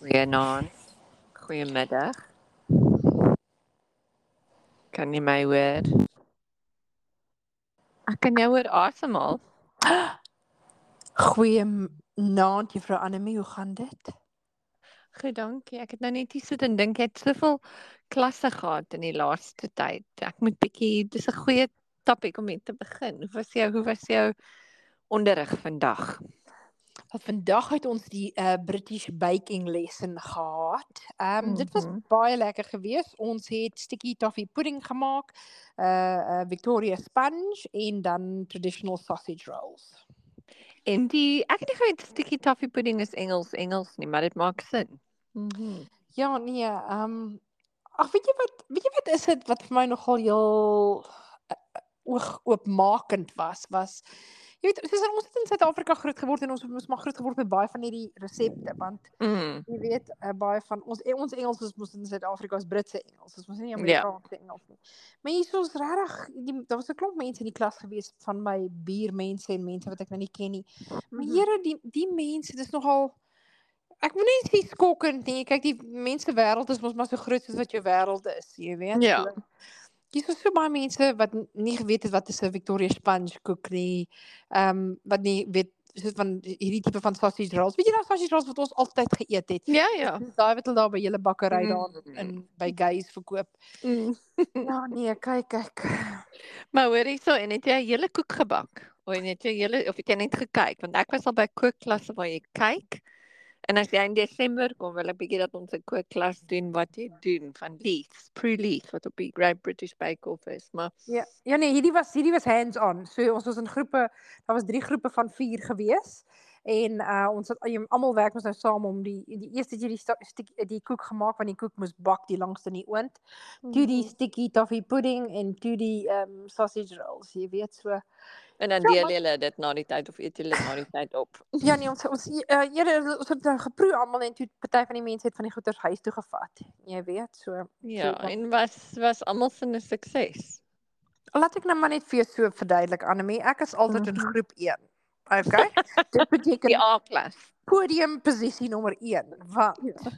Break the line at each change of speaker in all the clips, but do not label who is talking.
Goeienaand. Goeiemiddag. Kan jy my hoor? Ek kan jou hoor asemhaal.
Goeienaand juffrou Annelie, hoe gaan dit?
Goed, dankie. Ek het nou net hier sit en dink ek het soveel klasse gehad in die laaste tyd. Ek moet bietjie dis 'n goeie topik om mee te begin. Hoe was jou hoe was jou onderrig vandag?
Wat vandag het ons die uh, British baking lesson gehad. Ehm um, dit was
Mhm.
baie lekker geweest. Ons het sticky toffee pudding gemaak, uh, uh Victoria sponge en dan traditional sausage rolls.
En die ek het nie geweet sticky toffee pudding is Engels Engels nie, maar dit maak sin. Mhm.
Ja, nee, ehm um, ag weet jy wat weet jy wat is dit wat vir my nogal heel uh, oog oopmakend was was jy weet soos ons het in Suid-Afrika groot geword en ons moes maar groot geword met baie van hierdie resepte want
Mm.
jy weet uh, baie van ons eh, ons Engels is mos in Suid-Afrika is Britse Engels ons mos nie
Ja.
Amerikaanse Engels nie maar hier is regtig die- daar was 'n klomp mense in die klas gewees van my buurmense en mense wat ek nou nie ken nie maar
Mhm.
here die die mense dis nogal ek wil nie sê skokkend nie kyk die mense wêreld is mos maar so groot soos wat jou wêreld is jy weet
Ja.
so Dis so, so baie mense wat nie geweet het wat is 'n Victoria sponge koek nie. Ehm um, wat nie weet soos van hierdie tipe van sausage rolls. Weet jy daai sausage rolls wat ons altyd geëet het?
Ja, ja.
Daai wat hulle daar by julle bakkery daar
Mm.
in by Guy's verkoop.
Mm.
Ja nee, kyk kyk.
Maar hoor hierso en het jy 'n hele koek gebak? Of het jy hele of het jy net gekyk? Want ek was al by kookklasse waar jy kyk. En as jy in Desember kom, wil ek bietjie dat ons 'n kookklas doen wat jy doen van Leiths, Prue Leith wat op die Great British Bake Off is, maar
Ja, ja nee, hierdie was hierdie was hands on. So ons was in groepe, daar was 3 groepe van 4 gewees. En uh ons het almal werk ons nou saam om die die eerste het jy die stik- die koek gemaak want die koek moes bak die langste in die oond. Toe die sticky toffee pudding en toe die ehm um, sausage rolls, jy weet so.
En dan
Ja,
deel julle dit na die tyd of eet julle dit na die tyd op.
Ja nee, ons ons uh, julle ons het nou geproe almal en toe party van die mense het van die goeders huis toe gevat. Jy weet, so.
Ja,
so
en was was almal se 'n sukses.
laat ek nou maar net vir jou so verduidelik Annelie, ek is altyd in
Mhm.
groep 1. Okay? Dit beteken
Die A-klas.
podium posisie nommer 1 want
Ja.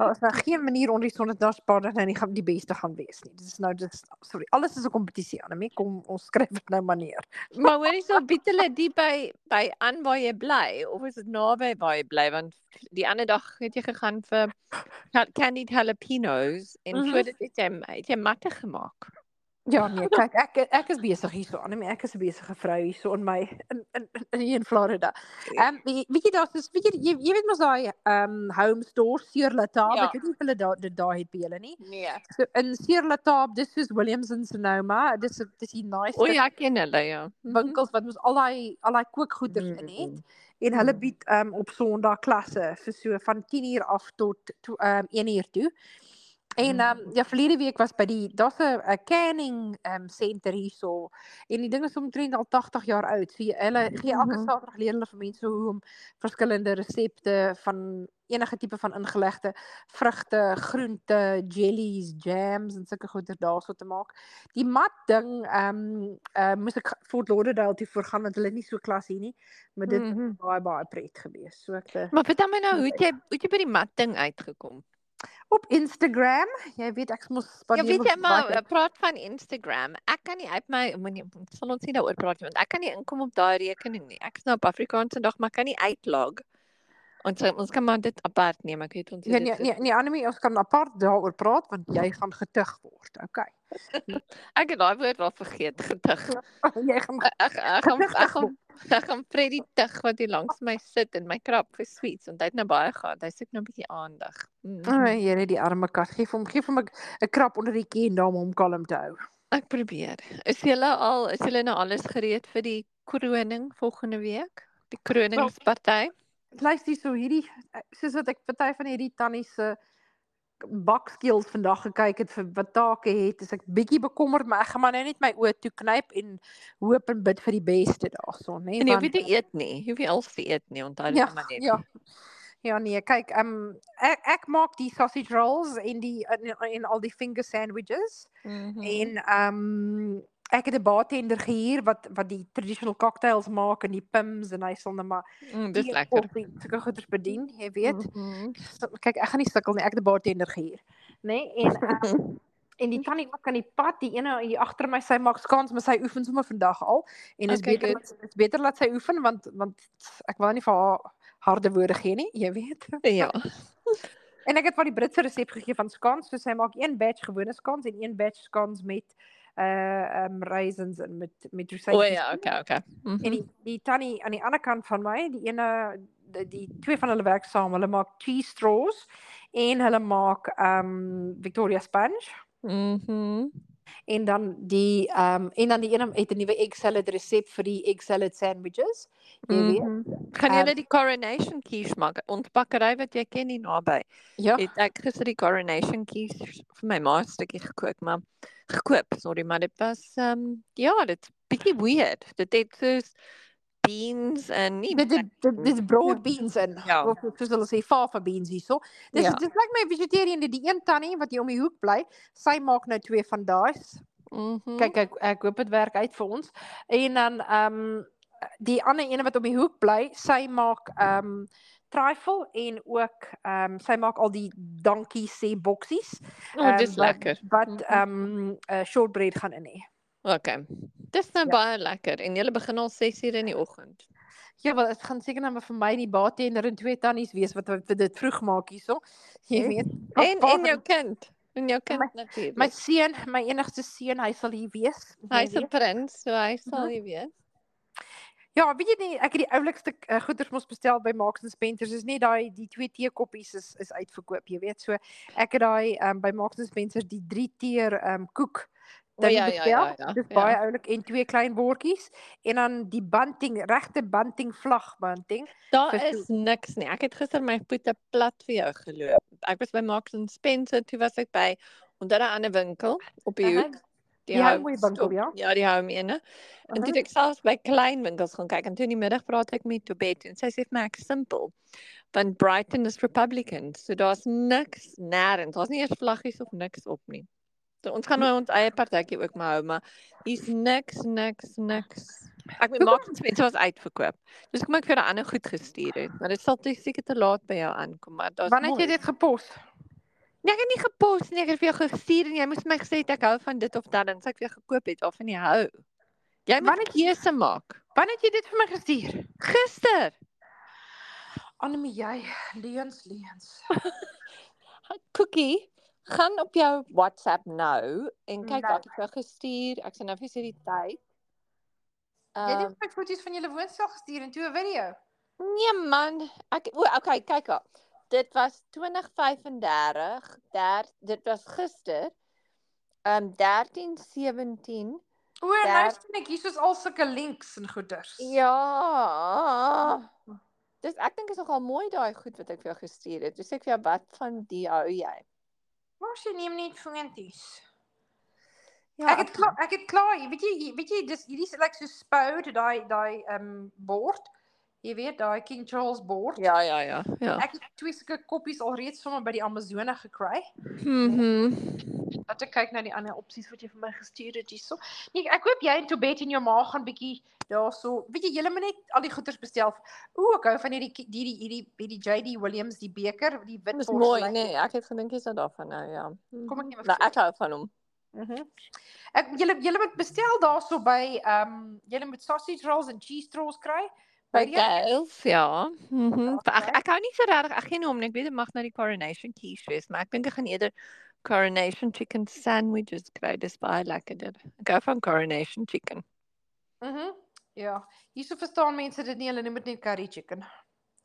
Daar is nou geen manier onder die son dat daar spaar dat nou nie gaan die beste gaan wees nie. Dit is nou dis sorry, alles is 'n kompetisie aan. Kom ons skryf dit nou maar neer.
Maar hoor hierso, bied hulle die by by aan waar jy bly of is dit naby waar jy bly want die ander dag het jy gegaan vir ca- candied jalapenos en
Mhm.
voor dit het jy het jy matte gemaak.
Ja nee, kyk ek ek is besig hierso aan. Ek is 'n besige vrou hierso in my in in in, hier in Florida.
Ja.
Ehm um, weet jy daar's dis weet jy jy, jy weet mos daai ehm um, home store Seurlataab.
Ja.
Ek weet nie of hulle daar dit daar het by julle nie.
Nee.
So in Seurlataab, dis soos Williams and Sonoma. Dis dis die nice
O ja, ken hulle ja. Mhm.
winkels wat mos al daai al daai kookgoeders in het.
Mm.
En hulle
Mm.
bied um op Sondag klasse vir so van 10uur af tot to, um 1uur toe. En um ja verlede week was by die daar's 'n canning um senter hierso en die ding is omtrent al 80 jaar oud. So jy, hulle gee elke
Mhm.
Saterdag leer hulle vir mense hoe om verskillende resepte van enige tipe van ingelegde vrugte, groente, jellies, jams en sulke goeder daarso te maak. Die mat ding um uh moes ek Fort Lauderdale toe voorgaan want hulle het nie so klas hier nie, maar dit was
Mhm.
baie baie pret geweest. So ek het
Maar vertel my nou, hoe het jy hoe het jy by die mat ding uitgekom?
Op Instagram, jy weet ek mos
Ja,
spandeer
weet jy maar eh, praat van Instagram. Ek kan nie uit my moenie sal ons nie daaroor praat nie want ek kan nie inkom op daai rekening nie. Ek is nou op Afrikaanse dag, maar kan nie uitlog. Ons ons kan maar dit apart neem. Ek weet ons dit
nee,
vir-
nee, nee, Annelie, ons kan apart daaroor praat want jy gaan getug word. Okay.
Ek het daai woord al vergeet, getug.
jy gaan
Ek ek ek gaan ek gaan ek gaan Freddy tug wat hier langs my sit en my krap vir sweets want hy het nou baie gehad. Hy soek nou 'n bietjie aandag. Mm.
Ai, Here, die arme kat. Geef hom, geef hom 'n krap onder die kin om hom kalm te hou.
Ek probeer. Is julle al is julle nou alles gereed vir die kroning volgende week? Die kroningsparty?
Luister so hierdie soos wat ek party van hierdie tannie se bakskills vandag gekyk het vir wat take het, is ek bietjie bekommerd, maar ek gaan maar nou net my oë toe knyp en hoop en bid vir die beste daarson, hè.
En jy weet nie eet nie. Jy hoef nie als te eet nie, onthou dit
Ja,
maar net.
ja. Ja nee, kyk, ehm ek ek maak die sausage rolls en die en, en al die finger sandwiches
Mhm.
en ehm ek het 'n bartender gehuur wat wat die traditional cocktails maak en die pims en hy sal net maar
Mm, dis lekker.
koffie, sulke goeders bedien, jy weet.
Mhm.
So, kyk, ek gaan nie sukkel nie. Ek het 'n bartender gehuur, nê? Nee? En uh, en die tannie ook aan die pad, die ene hier agter my, sy maak skans, maar sy oefen sommer vandag al en dit is
Okay,
beter
good.
dat dit is beter dat sy oefen want want ek wil nie vir haar harde woorde gee nie, jy weet.
ja.
En ek het vir die Britse resep gegee van skans, so sy maak een batch gewone skans en een batch skans met uh um raisins en met met
O
rosijntjies.
ja, okay, okay.
En
Mhm.
die die tannie aan die ander kant van my, die ene die, die twee van hulle werk saam. Hulle maak cheese straws en hulle maak um Victoria sponge
Mhm.
En dan die um en dan die ene het 'n nuwe egg salad resep vir die egg salad sandwiches. Jy weet.
Mhm. Kan
Ehm,
jy die coronation quiche maak? Ons bakkery wat jy ken hier naby.
Ja.
Het ek gister die coronation quiche vir my ma 'n stukkie gekook, maar gekoop, sorry, maar dit was ehm um, ja, dit's bietjie weird. Dit het soos beans en nie
Dit dit dit dis broad beans in.
Ja.
Of soos hulle sê fava beans hierso. Dis
Ja.
dis lyk my vegetarian die een tannie wat hier om die hoek bly. Sy maak nou twee van daai.
Mhm.
Kyk ek ek hoop dit werk uit vir ons. En dan ehm um, die ander ene wat om die hoek bly, sy maak ehm um, trifle en ook ehm um, sy maak al die dankie sê boksies.
O, oh, dis
ehm, wat-
lekker.
Wat
Mhm.
ehm um, uh, shortbread gaan in hê.
Okay. Dis nou
Ja.
baie lekker en jy begin al 6:00 in die oggend.
Ja, wel dit gaan seker nou vir my die bartender en twee tannies wees wat wat dit vroeg maak hierso. Jy weet.
En en jou kind. En jou kind natuurlik.
my seun, my enigste seun, hy sal hier wees.
Hy's 'n prins, so hy sal
Mhm.
nie weet.
Ja, weet jy nie, ek het die oulikste uh, goeders mos bestel by Marks and Spencer's. Is net daai die twee teekoppies is is uitverkoop, jy weet. So ek het daai um, by Marks and Spencer's die 3 teer um koek
O,
ding
ja, ja,
bestel.
ja, ja,
Dis
ja.
baie oulik en twee klein bordjies en dan die bunting, regte bunting vlag bunting.
Daar is niks nie. Ek het gister my voete plat vir jou geloop. Ek was by Marks and Spencer, toe was ek by onder 'n ander winkel op die hoek.
Die Homeway winkel,
stop-
ja?
Ja, die home ene. En toe het ek selfs by klein winkels gaan kyk en toe in die middag praat ek met Tobet en sy sê vir my ek simpel. Want Brighton is Republican, so daar's niks nêrens. Daar's nie eers vlaggies of niks op nie. So ons gaan nou ons eie partytjie ook maar hou, maar hier's niks, niks, niks. Ek moet? Marks and Spencer was uitverkoop. Dis kom ek vir 'n ander goed gestuur het, maar dit sal te seker te laat by jou aankom, maar daar's
Wanneer het jy dit gepos?
Nee, ek het nie gepos nie, ek het vir jou gestuur en jy moes my gesê ek hou van dit of dat en sê ek jou gekoop het of nie hou. Jy moet
Wanneer-
keuse maak.
Wanneer het jy dit vir my gestuur?
Gister.
Annelie, jy leens leens.
Cookie, gaan op jou WhatsApp nou en kyk
Nou.
wat ek jou gestuur. Ek sal nou vir jou sê die tyd.
Jy het
Ehm
net my foto's van julle woonstel gestuur en toe 'n video.
nee man, ek o, okay, kyk al. Dit was 2035. Der, dit was gister. Ehm um, 1317.
O, nou sien ek hier's al sulke links en goeders.
Ja. Dis ek dink is nogal mooi daai goed wat ek vir jou gestuur het. Dis ek vir jou wat van die hou jy?
Maar sy neem net foonties.
Ja,
ek het klaar, ek het klaar, weet jy, weet jy dis hierdie is like so spout daai daai ehm um, bord. Jy weet daai King Charles bord.
Ja, ja, ja, ja.
Ek het twee sulke koppies alreeds sommer by die Amazone gekry.
Mhm.
Laat ek kyk na die ander opsies wat jy vir my gestuur het hierso. Nee, ek hoop jy en Tobet en jou ma gaan bietjie daarso. Weet jy, julle moet net al die goeders bestel. Ooh, ek hou van hierdie ki- hierdie hierdie hierdie JD Williams die beker, die wit
Dis
bors
mooi,
lyk.
nee, ek het gedink jy's daarvan nou, ja.
Kom ek neem 'n
Nou, ek hou van hom.
Mhm. Ek julle julle moet bestel daarso by ehm um, julle moet sausage rolls en cheese straws kry.
By Gales, ja. Mhm.
Okay.
Ek ek hou nie so regtig, ek gee nie om nie. Ek weet dit mag nou die coronation quiche wees, maar ek dink ek gaan eerder coronation chicken sandwiches kry. Dis baie lekkerder. Ek hou van coronation chicken.
Mhm. Ja. Hierso verstaan mense dit nie, hulle noem dit net curry chicken.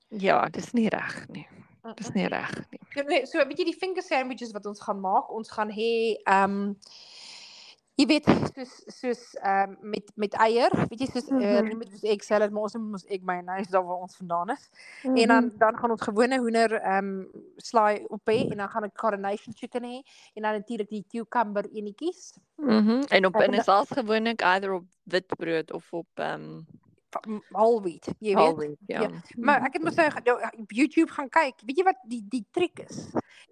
Ja, dis nie reg nie. Dis nie reg nie.
Ja, nee, so weet jy die finger sandwiches wat ons gaan maak, ons gaan hê ehm jy weet soos soos ehm met met eier, weet jy soos mm. -hmm. uh, met soos egg salad, maar ons het mos egg mayonnaise daar waar ons vandaan is. En
Mhm.
dan dan gaan ons gewone hoender ehm slaai op hê en dan gaan ek coronation chicken hê en dan natuurlik die cucumber enetjies.
Mhm. En op
Kyk,
en is als gewoonlik either op witbrood of op ehm um,
whole wheat, jy weet.
whole wheat, ja.
ja. Maar ek het mos nou op YouTube gaan kyk. Weet jy wat die die triek is?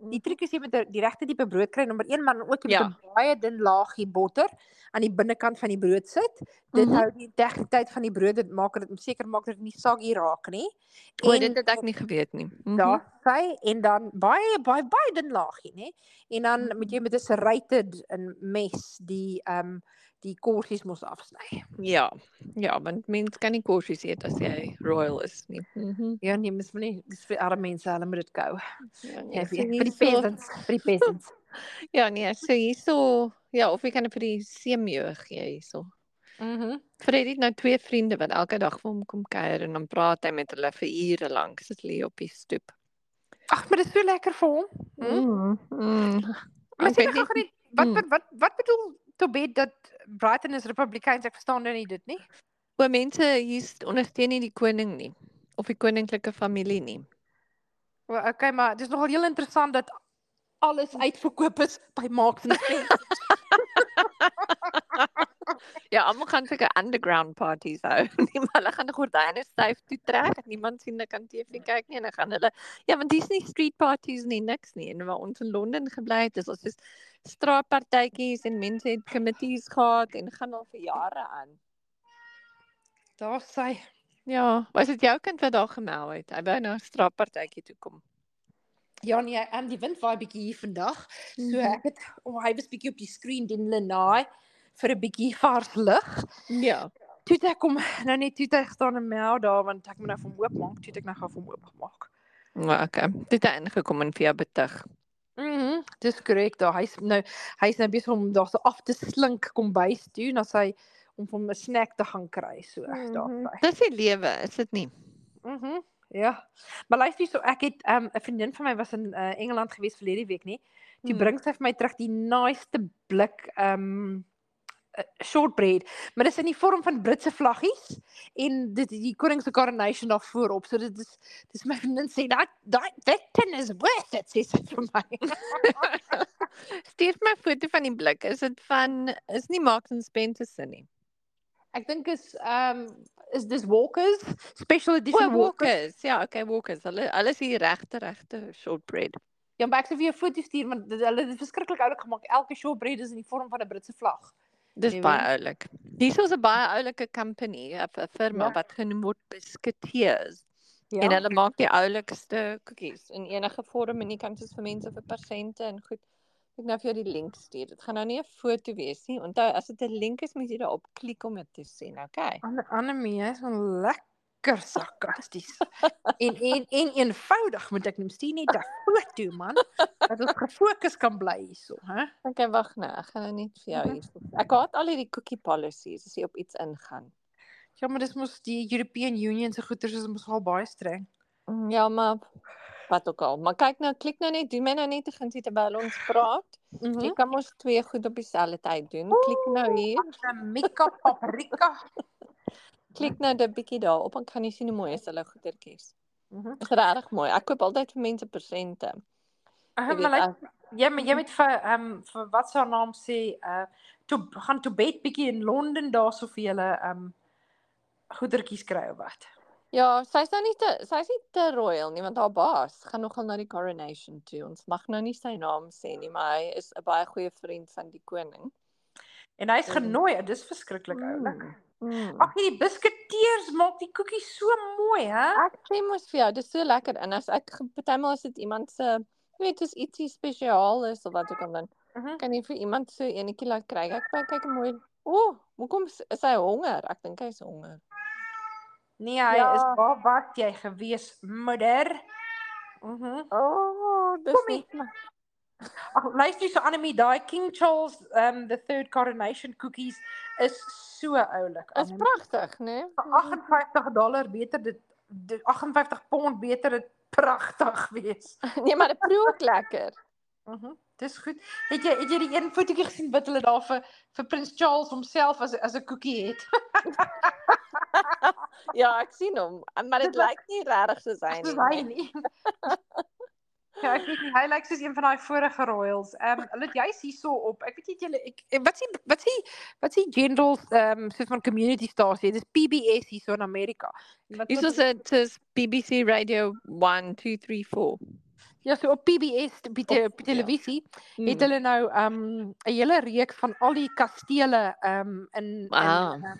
Die triek is jy moet die regte tipe brood kry. Nommer 1 maar dan ook jy
Ja.
moet 'n baie dun laagie botter aan die binnekant van die brood sit. Dit
Mhm.
hou die integriteit van die brood. Dit maak dit seker maak dat dit nie saggy raak nie.
O, dit het ek nie geweet nie. Mhm.
daar sy en dan baie baie baie dun laagie, nê? En dan moet jy met 'n serrated 'n mes die ehm um, die korsies mos afsny.
Ja. Ja, want mens kan nie korsies eet as jy royal is nie. Mhm.
Ja, nee, mis nie dis vir arme mense, hulle moet dit kou.
Ja, nee,
Ja, vir die peasants, vir die peasants.
Ja, nee, so hierso, ja, of jy kan dit vir die seemjeu gee hierso.
Mhm.
Freddy het nou twee vriende wat elke dag vir hom kom kuier en dan praat hy met hulle vir ure lank. Sit hulle hier op die stoep.
Ag, maar dit is so lekker vir hom. Hm?
Mm. Mm.
Maar
Ek
sê
weet
gou
nie-
net wat
Mm.
wat wat wat bedoel Tobet dat Brighton is Republikeins? Ek verstaan nou nie dit nie.
O, mense hier ondersteun nie die koning nie of die koninklike familie nie.
O, okay, maar dit is nogal heel interessant dat alles uitverkoop is by Marks and Spencer.
Ja, almal gaan seker underground parties hou. Nie maar hulle gaan die gordyne styf toe trek en niemand sien hulle kan TV kyk nie en dan gaan hulle Ja, want dis nie street parties nie, niks nie. En waar ons in Londen gebly het, is ons is straatpartytjies en mense het committees gehad en gaan al vir jare aan.
Daar sê
Ja, was dit jou kind wat daar gemel het? Hy wou nou 'n straatpartytjie toe kom.
Ja nee, en die wind waai bietjie hier vandag. So
Mhm.
ek het oh, hy was bietjie op die skerm die Lenai vir 'n bietjie vars lug.
Ja.
Toe ek hom nou net toe het hy gestaan en mel daar want ek moet nou vir hom oopmaak. Toe ek nou gou vir hom oopgemaak.
Maar okay. Dit het ingekom en vir jou betug.
Mhm. Dis korrek daar. Hy's nou hy's nou besig om daar so af te slink kom bys toe dan sy om vir hom 'n snack te gaan kry. So ek daar
Mhm. Dis die lewe, is dit nie?
Mhm. Ja. Maar luister so, ek het 'n um, vriendin van my was in uh, Engeland gewees verlede week nie. Toe
Hmm.
bring sy vir my terug die naaste blik um uh, shortbread, maar dis in die vorm van Britse vlaggies en dit die koning se coronation daar voorop. So dit is dis my vriendin sê dat that that tin is worth it sê sy vir my.
Stuur my foto van die blik. Is dit van is nie Marks and Spencer se nie.
Ek dink is um is dis Walkers special edition Walkers.
Walkers. Ja, okay, Walkers. Hulle is die regte regte shortbread.
Ja, maar ek sê vir jou foto stuur want dit- hulle het dit verskriklik oulik gemaak. Elke shortbread is in die vorm van 'n Britse vlag.
Dis baie oulik. Dis is 'n baie oulike company, 'n firma
Ja.
wat genoem word Biscuiteers.
Ja.
En hulle maak die oulikste koekies in enige vorm en jy kan dit vir mense vir persente en goed. Ek nou vir jou die link stuur. Dit gaan nou nie 'n foto wees nie. Onthou as dit 'n link is, moet jy daarop klik om dit te sien, okay?
Anne Annemie, jy's so lekker sarkasties. en en en eenvoudig moet ek noem, stuur net 'n foto man, dat ons gefokus kan bly hierso, hè?
Okay, wag nou. Ek gaan nou net vir jou
Mhm.
hier. Ek haat al hierdie cookie policies as jy op iets ingaan.
Ja, maar dis mos die European Union se goeders is mos al baie streng.
Mm, Ja, maar wat ook al. Maar kyk nou, klik nou net, doen my nou net te ginsie terwyl ons praat.
Mhm.
Jy kan mos twee goed op dieselfde tyd doen. Klik nou hier.
Mika paprika.
Klik nou 'n bietjie daarop en kan jy sien hoe mooi is hulle goedertjies.
Mhm.
Is regtig mooi. Ek koop altyd vir mense persente.
Uh,
Jy
maar like, jy moet jy moet vir ehm um, vir wat se naam sê uh toe gaan toe bed bietjie in Londen daarso vir julle ehm um, goedertjies kry of wat.
Ja, sy's nou nie te sy's nie te royal nie want haar baas gaan nogal na die coronation toe. Ons mag nou nie sy naam sê nie, maar hy is 'n baie goeie vriend van die koning.
En hy's
Mm.
genooi, dis verskriklik oulik.
Mm.
Ag, hierdie biskuiteers maak die koekies so mooi, hè?
Ek sê mos vir jou, dis so lekker en as ek partymal as dit iemand se jy weet dis ietsie spesiaal is of wat ook al dan
Mhm.
kan jy vir iemand so enetjie laat kry. Ek kyk kyk mooi. O, oh, hoekom is is hy honger? Ek dink hy's honger.
Nee, hy
Ja.
is waar wat jy gewees, moeder. Mhm.
O, oh, dis
Kom hier. Ag, luister so Annemie, daai King Charles um the 3rd coronation cookies is so oulik.
Is pragtig, né?
Vir 58 dollar beter dit, dit 58 pond beter dit pragtig wees.
Nee, maar dit proe ook lekker.
Mhm. Dis goed. Het jy het jy die een fotootjie gesien wat hulle daar vir vir Prins Charles homself as as 'n koekie het?
Ja, ek sien hom, maar dit lyk nie regtig soos hy
Soos
nie.
hy
nee.
nie. Ja, ek weet nie, hy lyk soos een van daai vorige royals. Ehm um, hulle het juis hierso op. Ek weet nie julle ek eh, wat s'n wat s'n wat s'n general ehm um, soos van community stasie. Dis PBS hierso in Amerika.
Is dit is BBC Radio 1 2 3 4.
Ja, so op PBS op die, op die televisie
Mm.
het hulle nou um 'n hele reeks van al die kastele um in
Ah.
in um,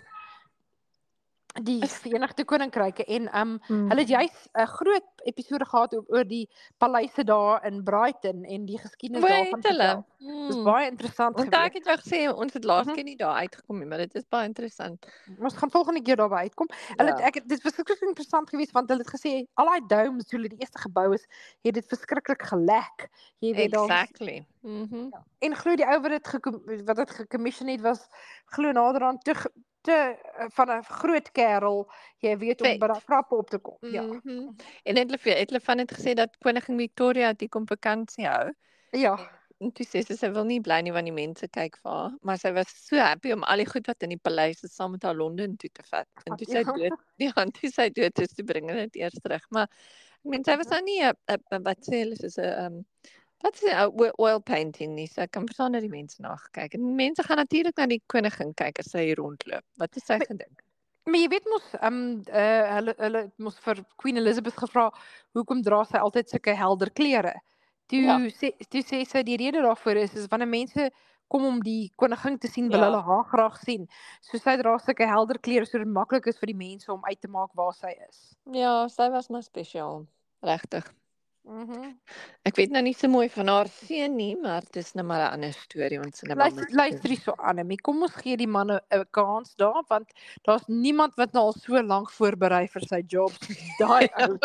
die Verenigde Koninkryke en um
Mm.
hulle het juis 'n groot episode gehad oor, oor die paleise daar in Brighton en die geskiedenis daarvan vertel. Dis
Mm.
baie interessant
Want daar
geweest.
het jy gesê ons het laas
Mhm.
keer nie daar uitgekom nie, maar dit is baie interessant.
Ons gaan volgende keer daarby uitkom. Hulle
Ja.
ek dit was verskriklik interessant geweest want hulle het gesê al daai domes toe hulle die eerste gebou is, het dit verskriklik gelek. Jy weet daar
Exactly. Mhm.
en glo die ou wat dit wat dit gecommission het was glo naderhand te te eh, van 'n groot kerel, jy weet om trappe op te kom. Ja.
Mhm. En het hulle het hulle van dit gesê dat koningin Victoria die kom vakansie hou.
Ja.
En toe sê sy sy wil nie bly nie want die mense kyk vir haar, maar sy was so happy om al die goed wat in die paleis is saam met haar Londen toe te vat. En toe sy
Ja.
dood, ja, en toe sy dood is, toe bring hulle dit eers terug. Maar ek meen sy was nou nie 'n wat sê hulle soos 'n um wat sê 'n oil- painting nie. So ek kan verstaan dat die mense na gekyk. En mense gaan natuurlik na die koningin kyk as sy hier rondloop. Wat het sy gedink?
Maar jy weet mos, ehm uh, hulle hulle het mos vir Queen Elizabeth gevra hoekom dra sy altyd sulke helder klere? Toe
Ja.
sê toe sê sy die rede daarvoor is is wanneer mense kom om die koningin te sien, wil
Ja.
hulle haar graag sien. So sy dra sulke helder klere sodat dit maklik is vir die mense om uit te maak waar sy is.
Ja, sy was maar spesiaal. Regtig.
Mhm.
Ek weet nou nie so mooi van haar seun nie, maar dis nou maar 'n ander storie ons hulle
Luister luister hierso Annelie, kom ons gee die manne 'n kans daar want daar's niemand wat nou al so lank voorberei vir sy job daai ou.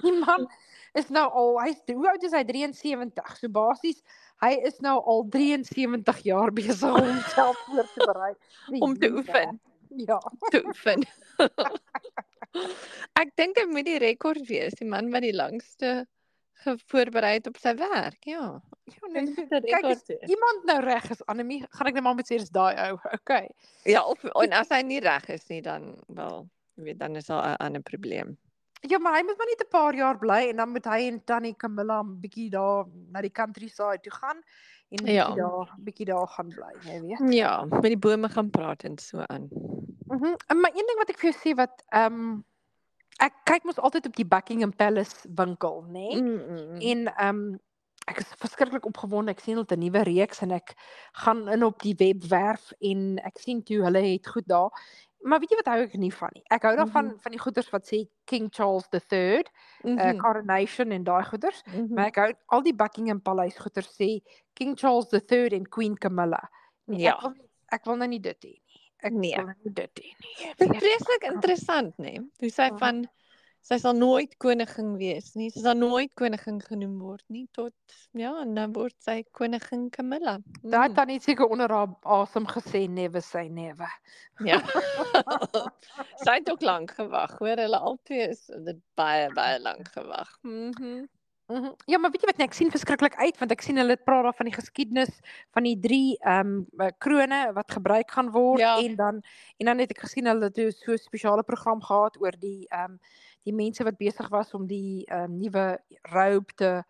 die man is nou al hy's hoe oud is hy 73. So basies hy is nou al 73 jaar besig om homself voor te berei
om te oefen.
Ja.
te oefen. Ek dink dit moet die rekord wees, die man wat die langste gevoorberei het op sy werk. Ja.
Ja, nee,
Dit
so,
moet 'n
kyk
rekord wees.
iemand nou reg is Annelie, gaan ek net maar met sê dis daai ou. Okay.
Ja, of en as hy nie reg is nie dan wel, jy weet dan is daar 'n ander probleem.
Ja, maar hy moet maar net 'n paar jaar bly en dan moet hy en Tannie Camilla 'n bietjie daar na die countryside toe gaan en bietjie
Ja.
daar bietjie daar gaan bly, jy weet.
Ja, met die bome gaan praat en so aan.
Mhm. Mm maar een ding wat ek vir jou sê wat ehm um, ek kyk mos altyd op die Buckingham Palace winkel, nê? Nee?
Mm, mm, mm.
En ehm um, ek is verskriklik opgewonde. Ek sien hulle het 'n nuwe reeks en ek gaan in op die webwerf en ek sien toe hulle het goed daar. Maar weet jy wat hou ek nie van nie? Ek hou daarvan
Mhm.
van die goeders wat sê King Charles III,
Mhm,
uh, coronation en daai goeders.
mhm.
Maar ek hou al die Buckingham Paleis goeders sê King Charles III en Queen Camilla. Nee,
Ja.
Ek wil ek wil nou nie dit hê nie. Ek
Nee.
nie dit nie.
Dit vreeslik interessant, nê? Hoe sy van sy sal nooit koningin wees nie. Sy sal nooit koningin genoem word nie tot ja, en dan word sy koningin Camilla.
Daai
Mm,
tannie seker onder haar asem gesê never say never.
Ja. sy het ook lank gewag, hoor. Hulle albei is dit baie baie lank gewag. Mhm.
Mhm. Ja, maar weet jy wat nee, ek sien verskriklik uit want ek sien hulle praat daar van die geskiedenis van die drie ehm um, krone wat gebruik gaan word
Ja.
en dan en dan het ek gesien hulle het so 'n spesiale program gehad oor die ehm um, die mense wat besig was om die ehm um, nuwe robe te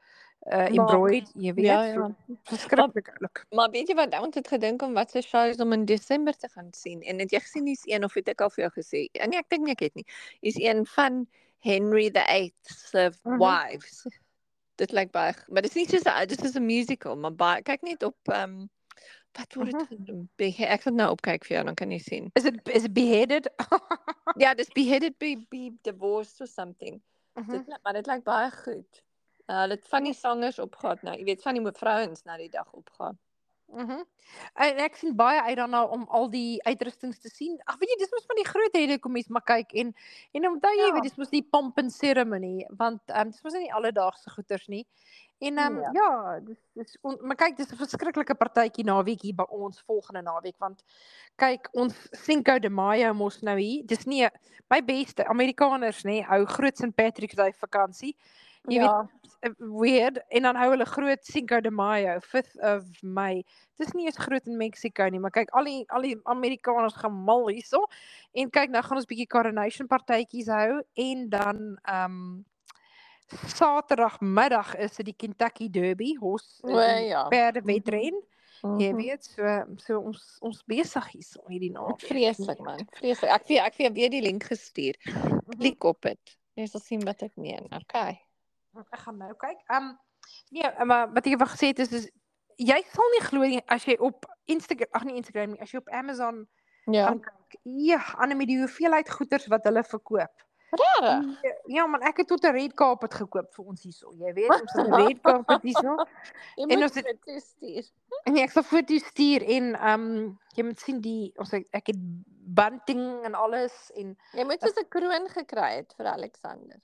uh, embroid, jy weet.
Ja,
so
ja.
Verskriklik oulik.
Maar weet jy wat ons het gedink om wat se shows om in Desember te gaan sien en het jy gesien hier's een of het ek al vir jou gesê? Ja, Nee, ek dink nie ek het nie. Is een van Henry the 8th se
Mhm.
wives. Dit lyk baie, maar dit is nie soos 'n dit is 'n musical, maar baie kyk net op ehm um, wat word dit genoem? Behe- Ek gaan nou opkyk vir jou dan kan jy sien.
Is it is beheaded?
Ja, dis beheaded be, be divorced or something.
Mhm.
Dit lyk- maar dit lyk baie goed. Uh, hulle het van die sangers opgehad nou. Jy weet van die vrouens na die dag opgaan.
Mhm. En ek sien baie uit daarna om al die uitrustings te sien. Ag weet jy, dis mos van die groot rede kom mens maar kyk en en onthou jy,
Ja.
weet dis mos die pomp and ceremony want ehm um, dis mos nie alledaagse goeters nie. En ehm um,
Ja.
ja, dis dis on, maar kyk, dis 'n verskriklike partytjie naweek hier by ons volgende naweek want kyk, ons Cinco de Mayo mos nou hier. Dis nie my beste Amerikaners nê, hou groot St Patrick's Day vakansie. Jy weet
Ja.
uh, weird en dan hou hulle groot Cinco de Mayo, 5th of May. Dis nie eens groot in Mexico nie, maar kyk al die al die Amerikaners gaan mal hierso. En kyk nou gaan ons bietjie coronation partytjies hou en dan ehm um, Saterdagmiddag is dit die Kentucky Derby, hos
O, ja.
perde
Mhm.
wedren. Jy
Mhm.
weet, so so ons ons besig hierso hierdie naweek.
Vreeslik man, vreeslik. Ek vir ek jou weer die link gestuur.
Mhm.
Klik op dit. Jy sal sien wat ek meen. Okay.
Ek gaan nou kyk. Ehm um, nee, maar wat ek wou gesê het is is jy sal nie glo nie as jy op Instagram, ag nie Instagram nie, as jy op Amazon
Ja.
gaan kyk. Ja, Annelie, die hoeveelheid goederes wat hulle verkoop.
Regtig?
Ja, Ja, man, ek het tot 'n red carpet gekoop vir ons hierso. Jy weet, ons het 'n red carpet hierso. En ons het-
dit toestuur.
En nee, ek sal foto's stuur en ehm um, jy moet sien die ons het, ek het bunting en alles en
Jy moet soos 'n kroon gekry het vir Alexander.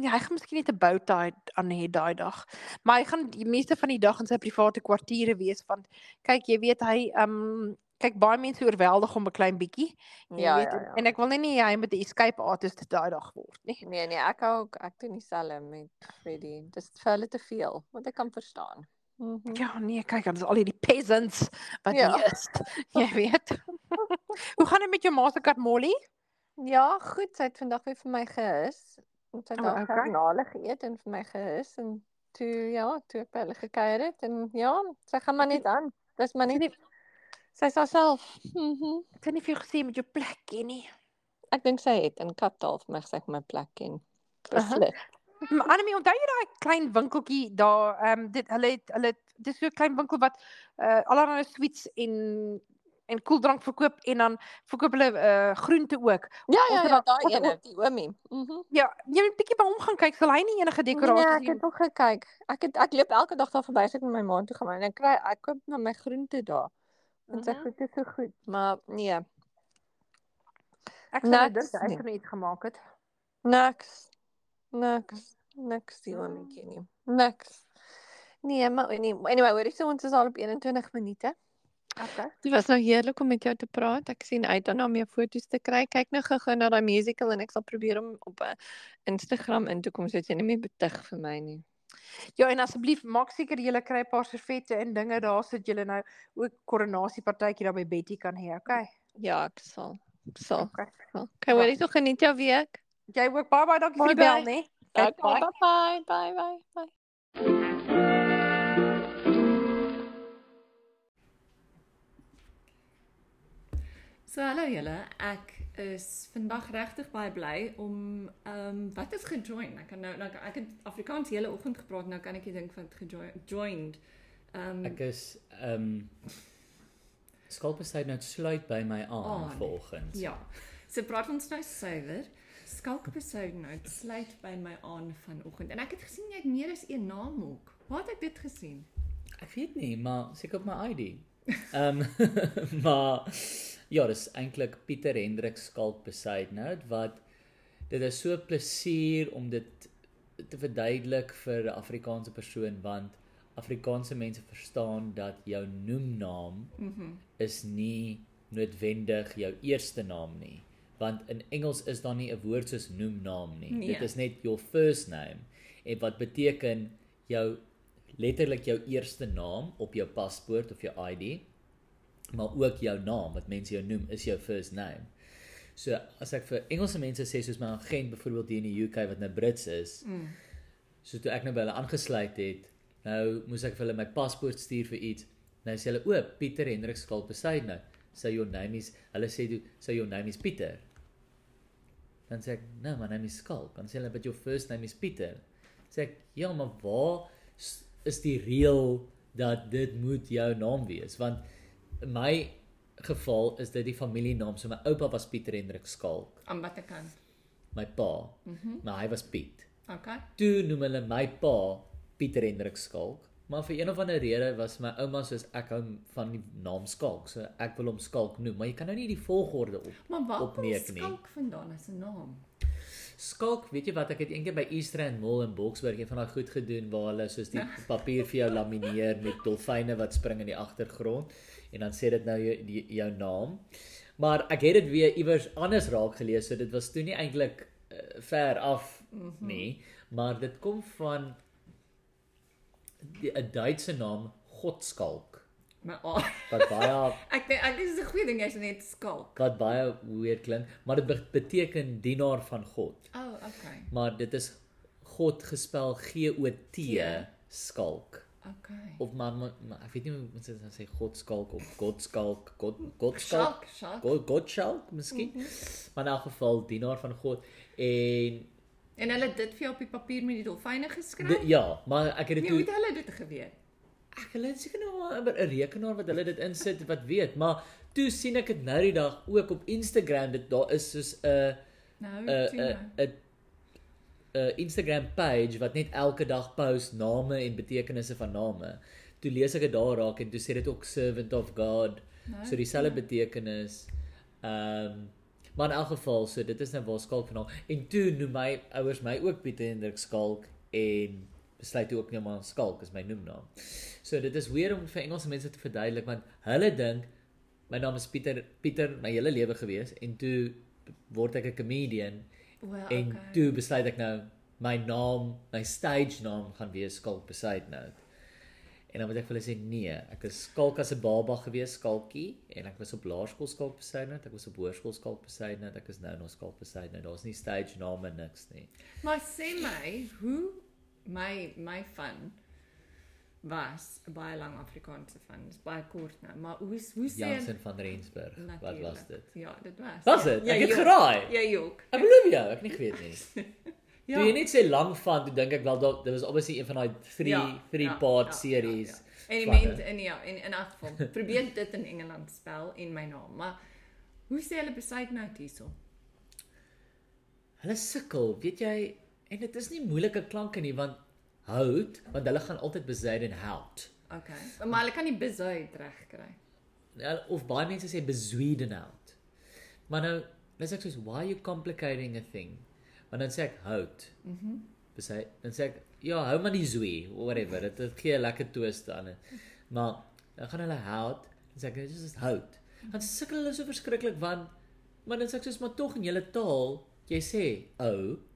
Ja, hy gaan miskien net 'n bow tie aan hê daai dag. Maar hy gaan die meeste van die dag in sy private kwartiere wees want kyk, jy weet hy um, kyk baie mense oorweldig om 'n klein bietjie.
Ja,
weet,
ja,
en-
ja.
En ek wil net nie hy met 'n escape artist daai dag word nie.
Nee nee, ek hou ook ek doen dieselfde met Freddie. Dis vir hulle te veel, wat ek kan verstaan. Mhm.
Ja, nee, kyk, dan is al hierdie peasants wat
Ja.
hier is. Jy weet. Hoe gaan dit met jou Mastercard Molly?
Ja, goed, sy het vandag weer vir my gehis. Ons het daar
okay.
garnale geëet en vir my gehis en toe ja, toe ek by hulle gekuier het en ja, sy gaan maar net aan. Dis maar
Sy
net
het
sy's haarself. Mhm.
Ek het nie vir jou gesê met jou plek ken nie.
Ek dink sy het in Kaptaal vir my gesê ek my plek ken. Beslis.
Maar Annelie, onthou jy daai klein winkeltjie daar, ehm um, dit hulle het hulle dis so 'n klein winkel wat uh allerlei sweets en en koeldrank verkoop en dan verkoop hulle uh groente ook.
Ja, ja,
het
ja, daai
het
ene, die oomie. Mhm.
Ja, jy moet bietjie by hom gaan kyk, sal hy nie enige
Nee,
dekorasie
ek het ook gekyk. Ek het ek loop elke dag daar verby as ek met my ma toe gaan en ek kry ek koop nou my groente daar. En sy
Mhm.
goed is so goed, maar nee,
Ek sal hy
nie.
gaan iets gemaak het.
niks. Niks. Niks die oomietjie nie. Niks. Nee, maar nee, anyway, hoor jy so ons is al op 21 minute.
Okay.
Dit was nou heerlik om met jou te praat. Ek sien uit daarna om jou foto's te kry. Kyk nou gou-gou na daai musical en ek sal probeer om op 'n Instagram in te kom sodat jy nie meer betug vir my nie.
Ja, en asseblief maak seker jy kry 'n paar servette en dinge daar sodat jy nou ook koronasiepartytjie daar by Betty kan hê, okay?
Ja, ek sal. Ek sal.
Okay.
sal. Okay, hoor jy so geniet jou week.
Jy ook baie baie dankie vir die bel, né?
Okay,
Bye.
bye bye bye bye.
So hallo julle, ek is vandag regtig baie bly om ehm um, wat is gejoin. Ek kan nou nou ek het Afrikaans hele oggend gepraat, nou kan ek nie dink wat gejoined. Ehm
Ek is ehm um, skalpesyd nou sluit by my aan
Aan,
vanoggend.
ja. So praat ons nou suiwer. Skalkbesoud nou sluit by my aan vanoggend. En ek het gesien jy het meer as een naam ook. Waar het ek dit gesien?
Ek weet nie, maar seker op my ID. Ehm maar ja, dis eintlik Pieter Hendrik Skalkbesyd nou wat dit is so plesier om dit te verduidelik vir 'n Afrikaanse persoon want Afrikaanse mense verstaan dat jou noemnaam.
Mm
is nie noodwendig jou eerste naam nie want in Engels is daar nie 'n woord soos noemnaam nie
Nee.
dit is net your first name en wat beteken jou letterlik jou eerste naam op jou paspoort of jou ID maar ook jou naam wat mense jou noem is jou first name so as ek vir Engelse mense sê soos my agent byvoorbeeld hier in die UK wat nou Brits is
Mm.
So toe ek nou by hulle aangesluit het, nou moes ek vir hulle my paspoort stuur vir iets. Nou sê hulle, "O, Pieter Hendrik Skalpesyd nou. Say your name is hulle sê toe, "Say your name is Pieter." Dan sê ek, "No, my name is Skalk." Dan sê hulle, "But your first name is Pieter." Sê ek, "Ja, maar waar is die reël dat dit moet jou naam wees?" Want in my geval is dit die familienaam. So my oupa was Pieter Hendrik Skalk,
Aan watter kant?
my pa,
Mhm.
maar hy was Piet.
Okay.
Toe noem hulle my pa Pieter Hendrik Skalk, maar vir een of ander rede was my ouma soos ek hou van die naam Skalk, so ek wil hom Skalk noem, maar jy kan nou nie die volgorde op.
Maar waar kom
Opneek nie.
skalk vandaan as 'n naam?
Skalk, weet jy wat, ek het eendag by Eastrand Mall in Boksburg een van daai goed gedoen waar hulle soos die papier vir jou lamineer met dolfyne wat spring in die agtergrond en dan sê dit nou jou, die, jou naam. Maar ek het dit weer iewers anders raak gelees, so dit was toe nie eintlik uh, ver af
Mhm.
nie, maar dit kom van 'n Duitse naam Godskalk
Maar oh,
wat baie
ek dink ek dis 'n goeie ding jy's net skalk.
wat baie weird klink, maar dit be- beteken dienaar van God.
Oh, okay.
Maar dit is God gespel G O T skalk.
Okay.
of maar, maar, maar ek weet nie hoe mense dit sê godskalk of godskalk, god godskalk,
Skalk, skalk.
god godskalk miskien.
Mhm.
Maar in elk geval dienaar van God en
En hulle dit vir jou op die papier met die dolfyne geskryf?
de, ja, maar ek het dit
Nee, hoe het hulle dit geweet?
Ek hulle het seker nou maar 'n rekenaar wat hulle dit insit wat weet, maar toe sien ek dit nou die dag ook op Instagram dit daar is soos 'n
Nou,
'n 'n. 'n Instagram page wat net elke dag post name en betekenisse van name. Toe lees ek dit daar raak en toe sê dit ook servant of God.
Nou,
So dieselfde betekenis. Ehm um, maar in elk geval, so dit is nou waar skalk vanaal. En toe noem my ouers my ook Pieter Hendrik Skalk en besluit toe ook net maar Skalk is my noemnaam. So dit is weer om vir Engelse mense te verduidelik want hulle dink my naam is Pieter Pieter my hele lewe gewees en toe word ek 'n comedian
Well,
en
okay.
toe besluit ek nou my naam, my stage naam gaan wees Skalk Besaidnout. En dan moet ek vir hulle sê nee, ek is skalk as 'n baba gewees, skalkie en ek was op laerskool skalk Besaidnout, ek was op hoërskool skalk Besaidnout, ek is nou nog skalk Besaidnout. Daar's nie stage name niks nie.
Maar sê my, hoe my my van was 'n baie lang Afrikaanse van. Dis baie kort nou, maar hoe hoe sê
Jansen van Rensburg. Wat was
Natuurlijk.
dit?
Ja, dit was.
Was
ja.
dit?
Ja,
Ek het
jok.
geraai.
Ja, jok.
Ek belowe jou, ek nie geweet nie.
Ja.
Toe jy net sê lank van, toe dink ek wel dat dit was obviously een van daai 3
Ja,
3
ja,
part
ja,
series.
Ja, ja. En die mense in ja, en in elk geval, probeer dit in Engeland spel en my naam. Maar hoe sê hulle besluit nou hierso?
Hulle sukkel, weet jy, en dit is nie moeilike klanke nie want hout, want hulle gaan altyd besaid en hout.
Okay. Maar hulle kan nie besuid regkry.
Nou, Of baie mense sê bezweeden hout. Maar nou, dan sê ek soos why you complicating a thing? Want dan sê ek hout.
Mhm. Mm
Besy, dan sê ek ja, hou maar die zwee, whatever. Dit dit gee 'n lekker twist aan. Maar dan gaan hulle hout, dan sê ek dit is hout. Dan sukkel hulle so verskriklik want maar dan sê ek soos maar tog in julle taal, jy sê ou,
Hulle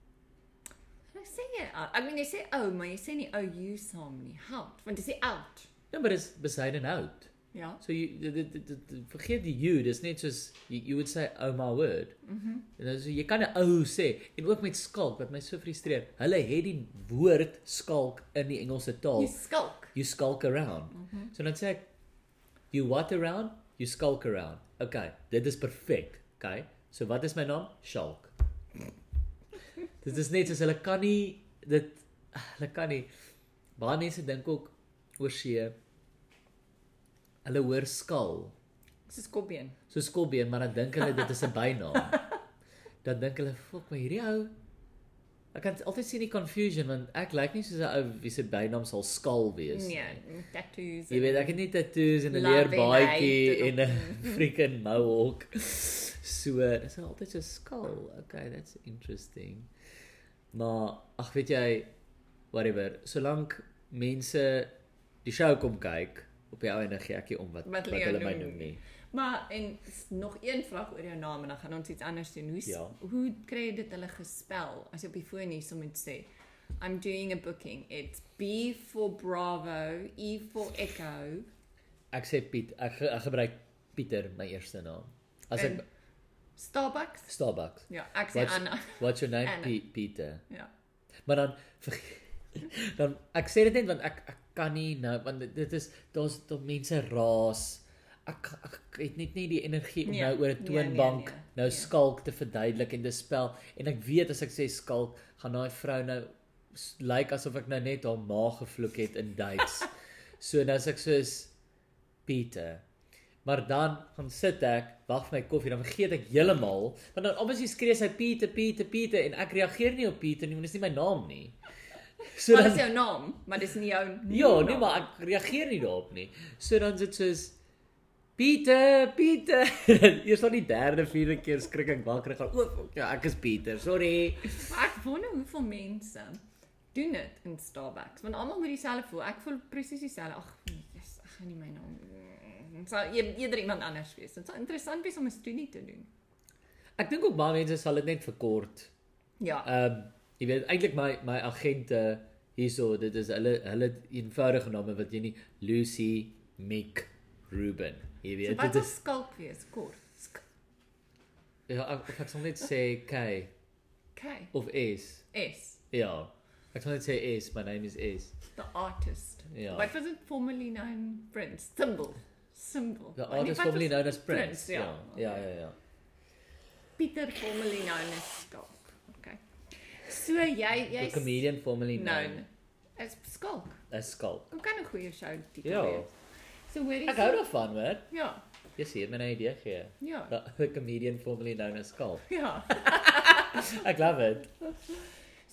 jy, ou. ek bedoel jy sê ou, maar jy sê nie ou you saam nie. Hout, want jy sê out.
ja, maar dis besyden hout.
Ja.
So you dit, dit, vergeet die you, dis net soos you, you would say oh my word. Mhm. Mm so jy kan 'n ou sê en ook met skalk wat my so frustreer. Hulle het die woord skalk in die Engelse taal.
Jy skulk.
You skulk around. Mm -hmm. So dan sê ek you what around? You skulk around. Okay, dit is perfek. Okay. So wat is my naam? Shalk. dit is net soos hulle kan nie dit hulle kan nie baie mense dink ook oor see hulle hoor skal
Dis 'n skopbeen.
so skopbeen maar dan dink hulle dit is 'n bynaam dan dink hulle fok my hierdie ou ek kan altyd sien die confusion want ek lyk nie soos 'n ou wie se bynaam sal skal wees
Nee,
nie.
tattoos.
Jy weet ek het nie tattoos en 'n leer baadjie en 'n freaking mohawk. So, dis altyd so skal. Okay, that's interesting. Maar ag weet jy whatever, solank mense die show kom kyk op die ou en gee ek nie om wat
Wat
wat,
hulle
my
noem
nie.
Maar en nog een vraag oor jou naam en dan gaan ons iets anders doen. Hoe
Ja.
hoe kry jy dit hulle gespel as jy op die foon hier so moet sê I'm doing a booking. It's B for Bravo, E for Echo.
Ek sê Piet, ek, ek gebruik Pieter my eerste naam. As ek
En- Starbucks?
Starbucks.
Ja, ek sê
Wat's-
Anna.
What's your name?
Anna.
Piet Pieter.
Ja.
Maar dan dan ek sê dit net want ek ek kan nie nou want dit- dit is daar's daar mense raas. Ek ek het net nie die energie om
Nee,
nou oor 'n
nee, nee,
toonbank
nee,
nou
nee.
skalk te verduidelik en te spel en ek weet as ek sê skalk gaan daai vrou nou lyk asof ek nou net haar ma gevloek het in Duits. so nou as ek soos Pieter Maar dan gaan sit ek, wag vir my koffie, dan vergeet ek heeltemal, want dan obviously skree sy Pieter, Pieter, Pieter en ek reageer nie op Pieter nie, want dit is nie my naam nie. So
Maar
dan
dis jou naam, maar dis nie jou
Ja,
naam.
nee, maar ek reageer nie daarop nie. So dan sit soos Pieter, Pieter. Eers dan die derde, vierde keer skrik ek wakker en gaan, "O, ja, ek is Pieter. Sorry."
Maar ek wonder hoeveel mense doen dit in Starbucks. Want almal moet dieselfde voel. Ek voel presies dieselfde. Ag, yes, ek gaan nie my naam. Dit sal e- eerder iemand anders wees. Dit sal interessant wees om 'n studie te doen.
Ek dink ook baie mense sal dit net verkort.
Ja.
Ehm, um, jy weet eintlik my my agente hierso, dit is hulle hulle eenvoudige name wat jy nie Lucy, Mick, Ruben. Jy
So
weet
wat
dit is
skalk wees? Kort. Sk
ja, ek, of ek sal net sê K
K
of S.
S.
Ja. Ek sal net sê S, my name is S.
The artist.
Ja.
What was it formerly known? Prince. Symbol. Symbol.
The artist formerly known as Prince.
Prince, ja.
Ja, ja, ja.
Pieter formerly known as Skalk. Okay. So jy
The
jy's
comedian formerly known
known as Skalk.
as Skulk.
Hoe kan 'n goeie show titel
Ja.
wees? So hoorie.
Ek hou daarvan, hoor.
Ja.
Jy sien my 'n idee gee.
Ja.
The, comedian formerly known as Skulk.
Ja.
Ek love it.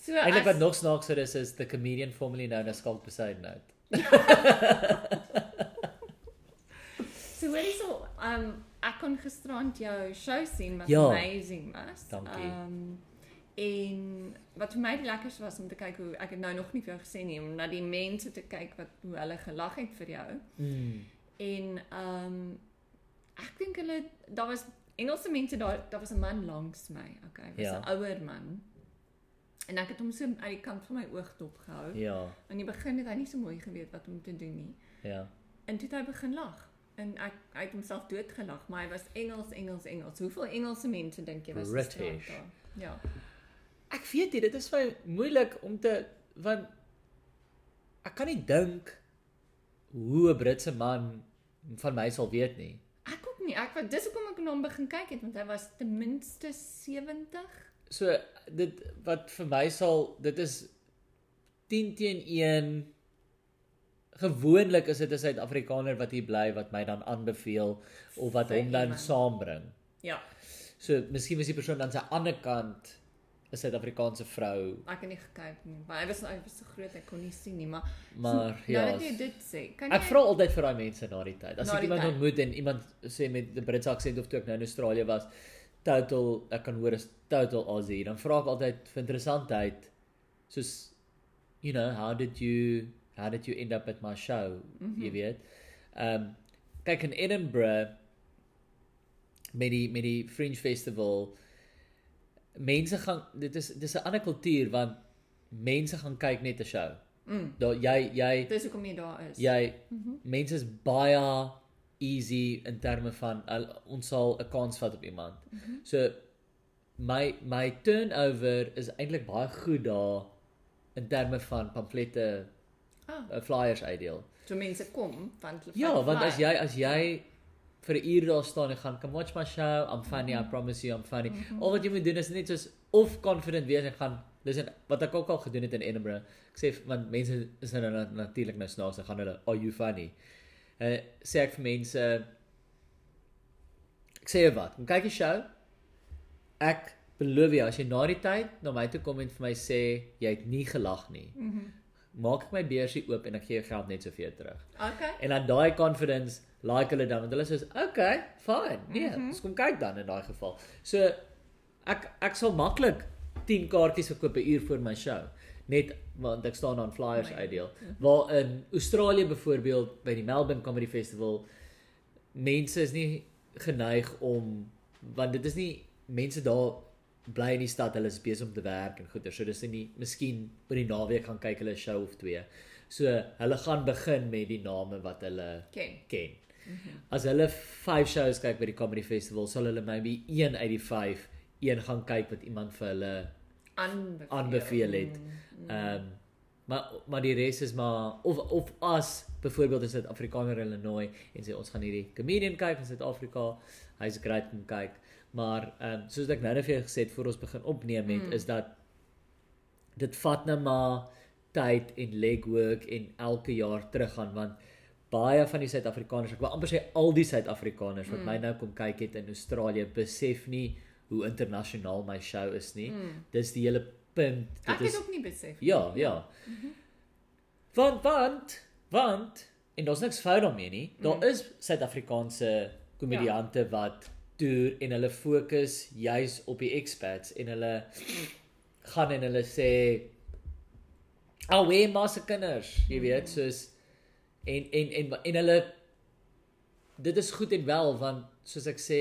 So
Eintlik
as-
wat nog snaakser is is the comedian formerly known as Skulk Besaidnout.
Hoorie so um ek kon gisterand jou show sien wat
Ja.
amazing was.
Dankie.
Um en wat vir my die lekkerste was om te kyk hoe ek het nou nog nie vir jou gesê nie om na die mense te kyk wat hoe hulle gelag het vir jou.
Mm.
En um ek dink hulle daar was Engelse mense daar daar was 'n man langs my, okay, was 'n
Ja.
ouer man. En ek het hom so uit die kant van my oog dopgehou.
Ja,
In die begin het hy nie so mooi geweet wat om te doen nie.
ja.
En toe het hy begin lag. En ek hy het homself doodgelag, maar hy was Engels, Engels, Engels. Hoeveel Engelse mense dink jy was
British.
Ja.
Ek weet nie, dit is vir my moeilik om te want ek kan nie dink hoe 'n Britse man van my sal weet nie.
Ek ook nie. Ek wat dis hoekom ek na hom begin kyk het want hy was ten minste 70.
So dit wat vir my sal dit is 10 teen 1 Gewoonlik is dit 'n Suid-Afrikaner wat hier bly wat my dan aanbeveel of wat hom dan saambring.
Ja.
So miskien was die persoon dan sy ander kant 'n Suid-Afrikaanse vrou,
Ek het nie gekyk nie, maar hy was hy was so groot ek kon nie sien nie, maar
maar
so,
ja.
Nou dat jy dit sê, kan
Ek
jy
vra altyd vir daai mense na die tyd. As ek
die
iemand
tyd.
ontmoet en iemand sê met 'n Britse aksent of toe ek nou in Australië was, total ek kan hoor is total Aussie, dan vra ek altyd vir interessantheid soos you know, how did you how did you end up at my show? Mm -hmm. Jy weet. Ehm um, kyk in Edinburgh met die met die Fringe Festival mense gaan dit is dis 'n ander kultuur want mense gaan kyk net 'n show.
Mm.
Daar jy jy
dis hoekom jy daar is.
jy
Mhm.
mm -hmm. mense is baie easy in terme van uh, ons sal 'n kans vat op iemand. Mm -hmm. So my my turnover is eintlik baie goed daar in terme van pamflette uh, flyers uitdeel.
so mense kom want hulle
Ja, want as jy as jy vir 'n uur daar staan en gaan come watch my show, I'm funny, I promise you I'm funny. Mm -hmm. Al wat jy moet doen is net soos of confident wees en gaan listen wat ek ook al gedoen het in Edinburgh. Ek sê want mense is nou na, natuurlik nou snaaks, dan gaan hulle are you funny. Uh sê ek vir mense ek sê wat, kom kyk die show. Ek beloof jou as jy na die tyd na my toe kom en vir my sê jy het nie gelag nie.
Mhm. Mm
Maak ek my beursie oop en ek gee jou geld net soveel terug.
okay.
En dan daai confidence like hulle dan want hulle sê okay, fine. Nee,
Mhm.
ons kom kyk dan in daai geval. So ek ek sal maklik 10 kaartjies verkoop 'n uur voor my show net want ek staan aan flyers
My-
uitdeel. Waar in Australië byvoorbeeld by die Melbourne Comedy Festival mense is nie geneig om want dit is nie mense daar bly in die stad, hulle is besig om te werk en goeie. So dis nie miskien oor die naweek gaan kyk hulle 'n show of twee. So hulle gaan begin met die name wat hulle
Ken.
ken. As hulle 5 shows kyk by die comedy festival, sal hulle maybe een uit die 5 een gaan kyk wat iemand vir hulle
Aanbeveel.
aanbeveel het.
Mm,
Ehm um, maar maar die res is maar of of as byvoorbeeld in Suid-Afrikaner in Illinois en sê ons gaan hierdie comedian kyk in Suid-Afrika, hy's great om kyk. Maar ehm um, soos ek nou net vir jou gesê het voor ons begin opneem het,
Mm.
is dat dit vat nou maar tyd en legwork en elke jaar teruggaan want baie van die Suid-Afrikaners, ek wil amper sê al die Suid-Afrikaners wat
Mm.
my nou kom kyk het in Australië besef nie hoe internasionaal my show is nie.
Mm.
Dis die hele punt.
Ek
Dit
het
is
ook nie besef. nie.
Ja, ja. Want want want en daar's niks fout daarmee nie. Daar
Mm.
is Suid-Afrikaanse komediante wat toer en hulle fokus juis op die expats en hulle gaan en hulle sê al wie mas kinders, jy weet, soos en en en en hulle dit is goed en wel want soos ek sê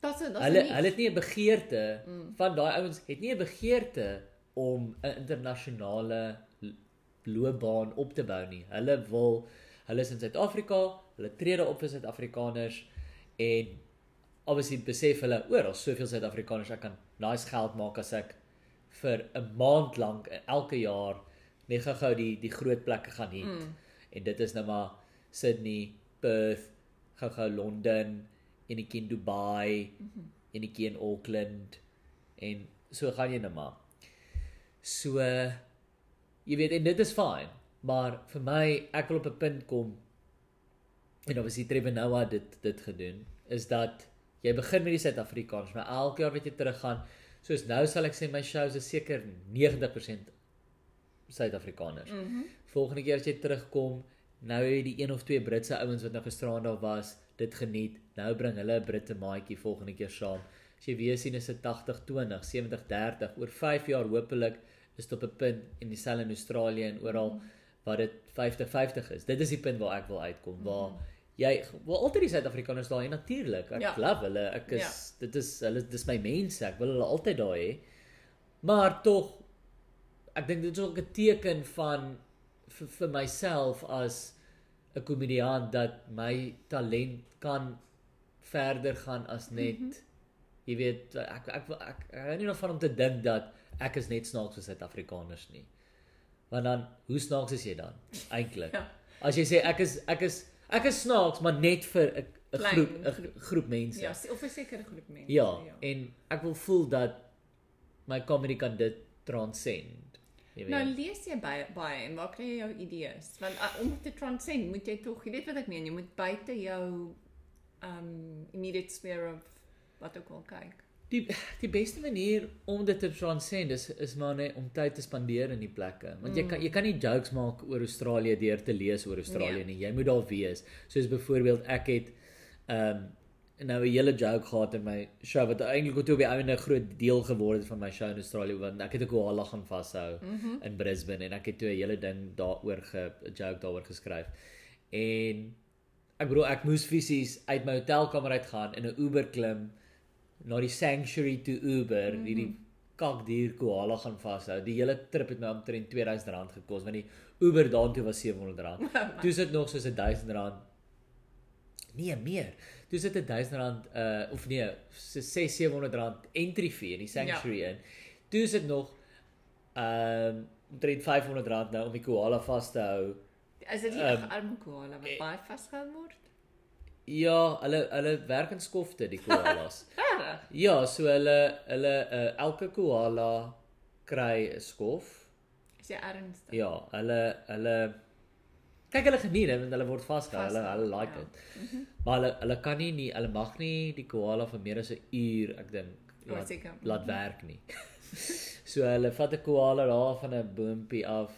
Dat's 'n
Hulle hulle het nie 'n begeerte
Mm.
van daai ouens het nie 'n begeerte om 'n internasionale loopbaan op te bou nie. Hulle wil hulle is in Suid-Afrika, hulle tree daar op vir Suid-Afrikaners en obviously besef hulle oor daar's soveel Suid-Afrikaners ek kan nice geld maak as ek vir 'n maand lank elke jaar net gou-gou die die groot plekke gaan hê.
Mm.
En dit is nou maar Sydney, Perth, gou-gou Londen, enetjie in Dubai,
Mm -hmm.
enetjie in Auckland en so gaan jy nou maar. So jy weet en dit is fyn, maar vir my ek wil op 'n punt kom en obviously Trevor Noah dit dit gedoen is dat jy begin met die Suid-Afrikaners, maar elke jaar wat jy teruggaan, soos nou sal ek sê my shows is seker 90% Suid-Afrikaners.
Mm -hmm.
Volgende keer as jy terugkom, nou het jy die een of twee Britse ouens wat nou gisterand daar was, dit geniet. Nou bring hulle 'n Britte maatjie volgende keer saam. As jy weer sien is dit 80-20, 70-30 oor 5 jaar hopelik is dit op 'n punt en dieselfde in Australië en oral waar dit 50-50 is. Dit is die punt waar ek wil uitkom waar jy wil altyd die Suid-Afrikaners daar hê natuurlik. Ek
Ja.
love hulle. Ek is dit is hulle dis my mense. Ek wil hulle altyd daar hê. Maar tog ek dink dit is ook 'n teken van vir, vir myself as 'n komediant dat my talent kan verder gaan as net mm -hmm. jy weet ek ek ek, ek, ek hou nie daarvan om te dink dat ek is net snaaks vir Suid-Afrikaners nie. Want dan hoe snaaks is jy dan eintlik?
Ja.
As jy sê ek is ek is ek is snaaks maar net vir 'n 'n groep 'n
groep.
mense.
Ja, of 'n sekere groep mense.
Ja, en ek wil voel dat my comedy kan dit transcend. Jy weet.
Nou lees jy baie baie en waar kry jy jou idees? Want uh, om te transcend moet jy tog, jy weet wat ek meen, jy moet buite jou um immediate sphere of wat ook al kyk.
Die die beste manier om dit te transcend is is maar net om tyd te spandeer in die plekke. Want jy kan jy kan nie jokes maak oor Australië deur te lees oor Australië
Nee.
nie. Jy moet daar wees. Soos byvoorbeeld ek het ehm nou 'n hele joke gehad in my show wat eintlik toe op die einde 'n groot deel geword het van my show in Australië want ek het 'n koala gaan vashou mm -hmm. in Brisbane en ek het toe 'n hele ding daaroor ge joke daaroor geskryf. En ek bedoel ek moes fisies uit my hotelkamer uit gaan in 'n Uber klim na die sanctuary to Uber, mm -hmm. hierdie kakdier koala gaan vashou. Die hele trip het my omtrent R2000 gekos want die Uber daartoe was R700. Toe sit nog soos R1000. Nee, meer. Toe sit R1000 uh of nee, so R600-700 entry fee in die sanctuary ja. in. Toe sit nog ehm um, omtrent R500 nou om die koala vas te hou.
Is dit nie
Ehm,
'n arme koala wat
eh,
baie vasgehou word?
Ja, hulle hulle werk in skofte die koalas. Ja, so hulle hulle uh, elke koala kry 'n skof.
Is jy ernstig?
Ja, hulle hulle kyk hulle geniet dit want hulle word vasgehou. Hulle hulle like
ja.
dit. Maar hulle hulle kan nie nie hulle mag nie die koala vir meer as 'n uur, ek dink, laat,
seker.
laat werk nie. so hulle vat 'n koala daar van 'n boompie af.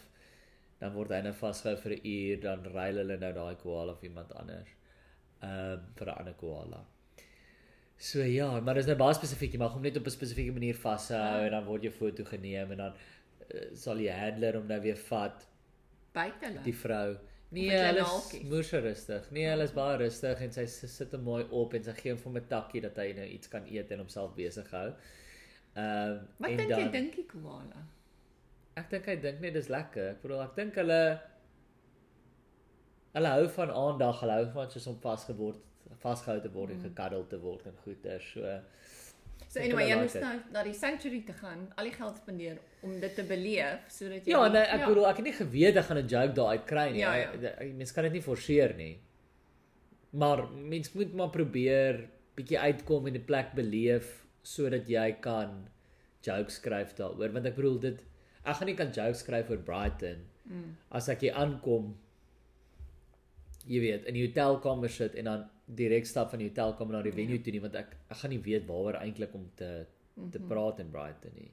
Dan word hy nou vasgehou vir 'n uur, dan ruil hulle nou daai koala of iemand anders. Ehm um, vir 'n ander koala. So ja, maar dis nou baie spesifiek. Jy mag hom net op 'n spesifieke manier vashou
Ja.
en dan word jou foto geneem en dan uh, sal die handler hom nou weer vat
Buite hulle.
die vrou. Nee, hulle is moer so rustig. Nee, hulle is baie rustig en sy sit hom mooi op en sy gee hom vir 'n takkie dat hy nou iets kan eet en homself besig hou. Ehm um,
Wat
en
dink
dan
jy dink die koala?
ek dink hy dink net dis lekker. Ek bedoel ek dink hulle hulle hou van aandag, hulle hou van soos om vasgeword vasgehou te word en
Mm.
gekaddel te word en goeie so.
So anyway, jy
like
moes
it.
nou na die sanctuary te gaan, al die geld spandeer om dit te beleef sodat jy
Ja, nee, ek bedoel ek het nie geweet ek gaan 'n joke daar uit kry nie.
Ja, ja.
ek- Mens kan dit nie forceer nie. Maar mens moet maar probeer bietjie uitkom en die plek beleef sodat jy kan jokes skryf daaroor want ek bedoel dit ek gaan nie kan jokes skryf oor Brighton
Mm.
as ek hier aankom jy weet in die hotelkamer sit en dan direk stap van die hotelkamer na die venue toe nie want ek ek gaan nie weet waaroor eintlik om te te
Mhm.
praat in Brighton nie.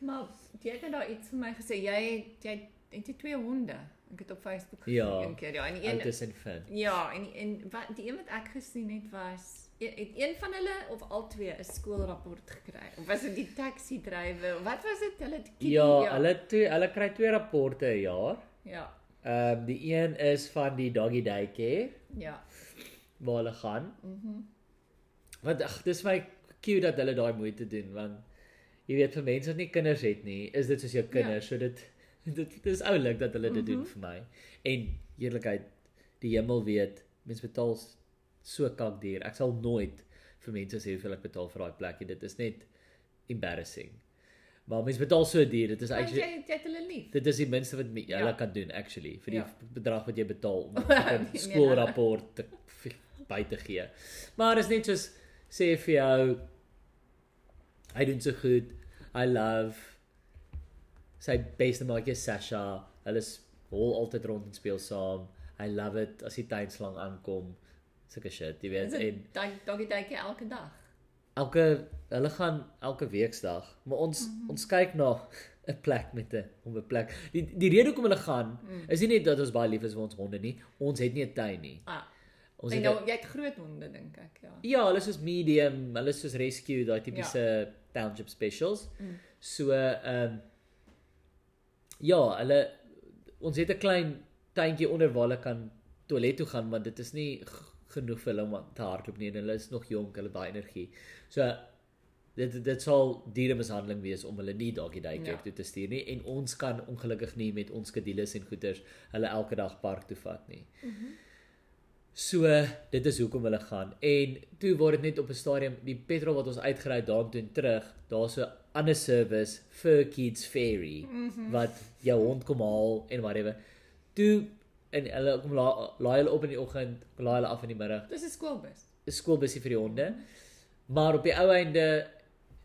Maar jy het nou daar iets vir my gesê. Jy jy het jy twee honde. Ek het op Facebook gesien
Ja.
een keer. Ja, en die een
Outes en Finn.
Ja, en en wat die een wat ek gesien het was e- het een van hulle of al twee 'n skoolrapport gekry. Of was dit die taxi drywer? Wat was dit? Hulle het kitty-
Ja, hulle twee, hulle kry twee rapporte 'n jaar.
Ja.
Ehm um, die een is van die doggy daycare
Ja.
waar hulle gaan.
Mhm.
Want ag, dis my cute dat hulle daai moeite doen want jy weet vir mense wat nie kinders het nie, is dit soos jou kinders, so dit dit dis oulik dat hulle dit doen vir my. En eerlikheid, die hemel weet, mense betaal so kakduur. Ek sal nooit vir mense sê hoeveel ek betaal vir daai plek nie. Dit is net embarrassing. Maar mense betaal so duur, dit is actually
jy jy het hulle lief.
dit is die minste wat me-
Ja.
hulle kan doen actually vir die
Ja.
bedrag wat jy betaal om
Nee,
'n
nee,
skoolrapport te by te gee. Maar is net soos sê vir jou hy doen so goed. I love sy beste maatjie Sasha. Hulle is hol altyd rond en speel saam. I love it as die tydslang aankom. Sulke shit, jy weet. En
doggy tydjie elke dag?
Elke hulle gaan elke weeksdag, maar ons mm. -hmm. ons kyk na 'n plek met 'n om 'n plek. Die die rede hoekom hulle gaan
Mm.
is nie net dat ons baie lief is vir ons honde nie. Ons het nie 'n tuin nie.
Ah,
Ons het
nou jy het groot honde dink ek, ja.
ja, hulle is soos medium, hulle is soos rescue, daai tipiese ja. township specials.
Mm.
So ehm um, ja, hulle ons het 'n klein tuintjie onder waar hulle kan toilet toe gaan, want dit is nie genoeg vir hulle om te hardloop nie en hulle is nog jonk, hulle het baie energie. So dit dit sal dieremishandeling wees om hulle nie doggy daycare
Ja.
toe te stuur nie en ons kan ongelukkig nie met ons skedules en goeders hulle elke dag park toe vat nie. Mm -hmm. So dit is hoekom hulle gaan. En toe word dit net op 'n stadium die petrol wat ons uitgery het daartoe terug, daar's so 'n ander service vir kids ferry mm -hmm. wat jou hond kom haal en whatever. Toe en hulle kom laai la hulle op in die oggend, laai hulle af in die middag.
Dis 'n skoolbus.
'n Skoolbusie vir die honde. Maar op die ou einde